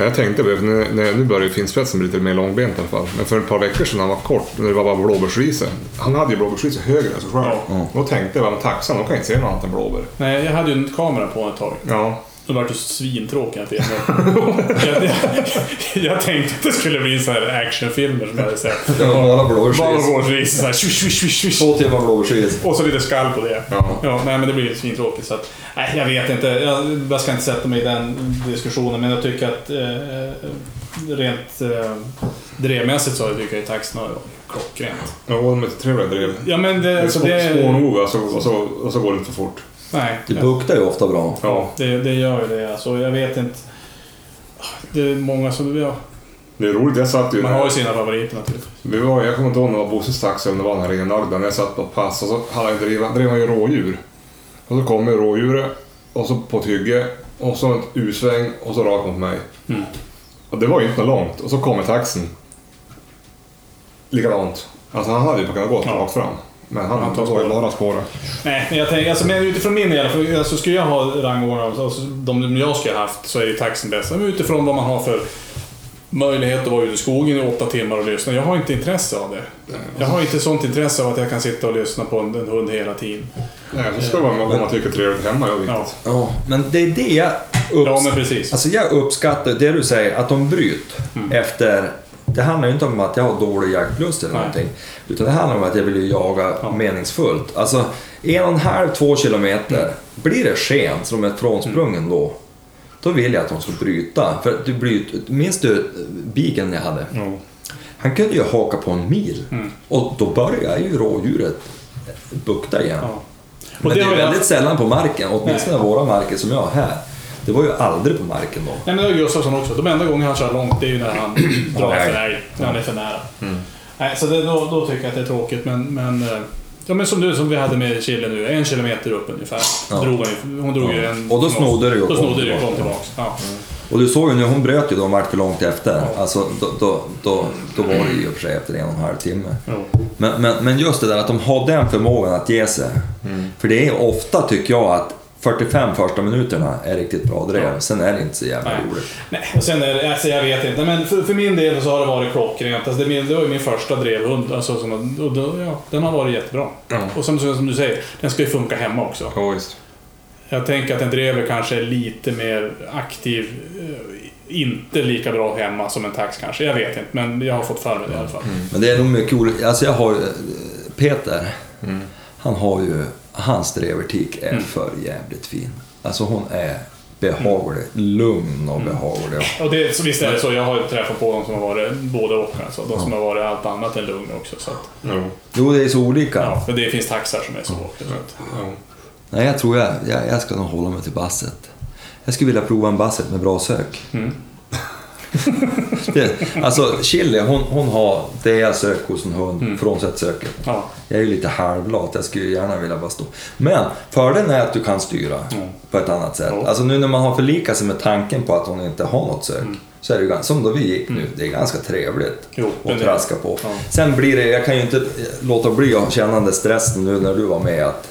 Ja, Jag tänkte på det, nu, nu börjar ju finspetsen bli lite mer långbent i alla fall. Men för ett par veckor sedan han var kort, när det var bara blåbärsrise. Han hade ju blåbärsrise högre än sig själv. Ja. Då tänkte jag, men taxan, de kan inte se något annat än blåbär. Nej, jag hade ju en kamera på ett tag. Ja. Då vart det svintråkiga filmer. jag, jag, jag tänkte att det skulle bli så här actionfilmer som jag hade sett. Bara Bara blåbärsris. blåbärsris, så här swish, swish, swish, swish. Två timmar blåbärsris. Och så lite skall på det. Ja. Ja, nej men det blir svintråkigt. Så att, nej, jag vet inte. Jag, jag ska inte sätta mig i den diskussionen. Men jag tycker att eh, rent eh, drevmässigt så tycker jag taxen har klockrent. Ja, de är trevliga drev. Ja men det... Alltså, det nog alltså, och, så, och så går det inte för fort. Nej. Det buktar ju ofta bra. Ja. Det, det gör ju det. Alltså, jag vet inte. Det är många som... Ja, Det är roligt, jag satt ju... man har ju sina favoriter naturligtvis. Vi var, jag kommer inte ihåg om det var Bosses taxi eller om det var den här renögda. När jag satt på pass och så hade han drev, drev han ju rådjur. Och så kommer rådjuret och så på ett hygge och så ett U-sväng och så rakt mot mig. Mm. Och det var ju inte långt. Och så kommer taxen. Likadant. Alltså han hade ju kunnat gå Ja. rakt fram. Men han, Han tar spåret. bara spåret. Nej, men jag tänker, alltså, men utifrån min del, för, alltså, skulle jag ha rangordnat, alltså, de jag skulle ha haft, så är ju taxen bäst. Men utifrån vad man har för möjlighet att vara ute i skogen i åtta timmar och lyssna. Jag har inte intresse av det. Jag har inte sånt intresse av att jag kan sitta och lyssna på en, en hund hela tiden. Nej, så ska det vara vad man tycker är trevligt hemma. Jag vet. Ja, Ja, men det är det jag upps- ja men precis. Alltså jag uppskattar det du säger, att de bryter efter... Det handlar ju inte om att jag har dålig jaktlust eller Nej. någonting. Utan det handlar om att jag vill jaga Ja. meningsfullt. Alltså en och en halv, två kilometer. Blir det sken som är frånsprungen då, då vill jag att de ska bryta. För du bryter, minns du bigen jag hade? Ja. Han kunde ju haka på en mil. Mm. Och då börjar ju rådjuret bukta igen. Ja. Men det, har är väldigt haft- sällan på marken, åtminstone våra marker som jag har här. Det var ju aldrig på marken då. Nej men det har Gustafsson också. De enda gången han kör långt det är ju när han drar efter älg. När han är för nära. Nej, så det, då, då tycker jag att det är tråkigt men... men eh, Ja men som du som vi hade med Chile nu, en kilometer upp ungefär. Ja. Drog hon, hon drog ju en... Och då snodde det ju och Då kom snodde och kom tillbaka. tillbaks. Ja. Och du såg ju nu, hon bröt ju då, hon vart för långt efter. Alltså, då, då, då, då var det ju i och för sig efter en och en halv timme. Jo. Men, men, men just det där att de har den förmågan att ge sig. För det är ofta, tycker jag, att 45 första minuterna är riktigt bra drev. Ja. Sen är det inte så jävla Nej. roligt. Nej, och sen är det, alltså jag vet inte. Men för, för min del så har det varit klockrent. Alltså det, min- det var ju min första drevhund. Alltså, som, och då, ja, den har varit jättebra. Ja. Och som, som du säger, den ska ju funka hemma också. Ja, visst. Jag tänker att en drever kanske är lite mer aktiv. eh, Inte lika bra hemma som en tax kanske. Jag vet inte, men jag har fått för mig det i alla fall. Men det är nog mycket olika. Alltså jag har ju, Peter, Mm. han har ju, hans drevertik är Mm. för jävligt fin. Alltså hon är behaglig, lugn och Mm. behaglig. Och det, så visst är det så. Jag har ju träffat på de som har varit både och. Alltså. De som har varit allt annat än lugna också. Så att, Jo. Jo, det är så olika. ja, men det finns taxar som är så också. Så att, Ja. Nej, jag tror jag, jag, jag ska nog hålla mig till basset. Jag skulle vilja prova en basset med bra sök. mm. Alltså, Chili, hon, hon har det jag söker hos en hund, Mm. frånsett söket. ja. Jag är ju lite halvlat, jag skulle gärna vilja bara stå. Men fördelen är att du kan styra Mm. på ett annat sätt. Ja. Alltså nu när man har förlikat sig med tanken på att hon inte har något sök, Mm. så är det ju ganska, som då vi gick nu, det är ganska trevligt Jo, att traska på. ja. Sen blir det, jag kan ju inte låta bli att känna den stressen nu när du var med att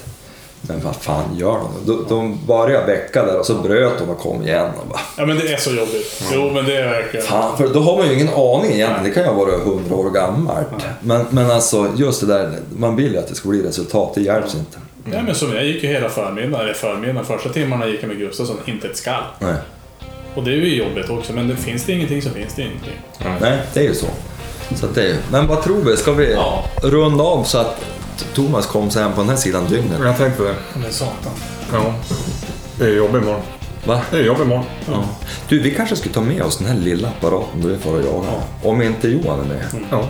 men vad fan gör de? De, de började väcka där och så bröt de och kom igen. Och bara, ja, men det är så jobbigt. Jo, men det är verkligen... Fan, för då har man ju ingen aning egentligen. Det kan ju ha varit hundra år gammalt. Men, men alltså, just det där, man vill ju att det ska bli resultat. Det hjälps inte. Ja, men som jag gick ju hela förmiddagen, eller förmiddagen, första timmarna gick jag med Gustafsson, inte ett skall. Nej. Och det är ju jobbigt också, men det finns det ingenting så finns det ingenting. Nej, det är ju så. så att det är, ju- men vad tror vi? Ska vi Ja. runda av så att Thomas kom sig hem på den här sidan dygnet? Jag tänkte det. Men satan. Ja. Det är jobb imorgon. Va? Det är jobb imorgon. Ja. Du, vi kanske skulle ta med oss den här lilla apparaten då vi får jaga. Om inte Johan är med. Ja.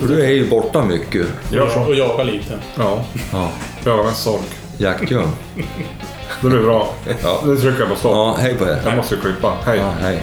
För du är ju borta mycket. Gör så. Och jaga lite. Ja. Ja. Jag har sork. Jaktljung. Det blir bra. Ja. Nu trycker jag på stopp. ja, hej på er. Jag måste klippa. Hej. Ja, hej.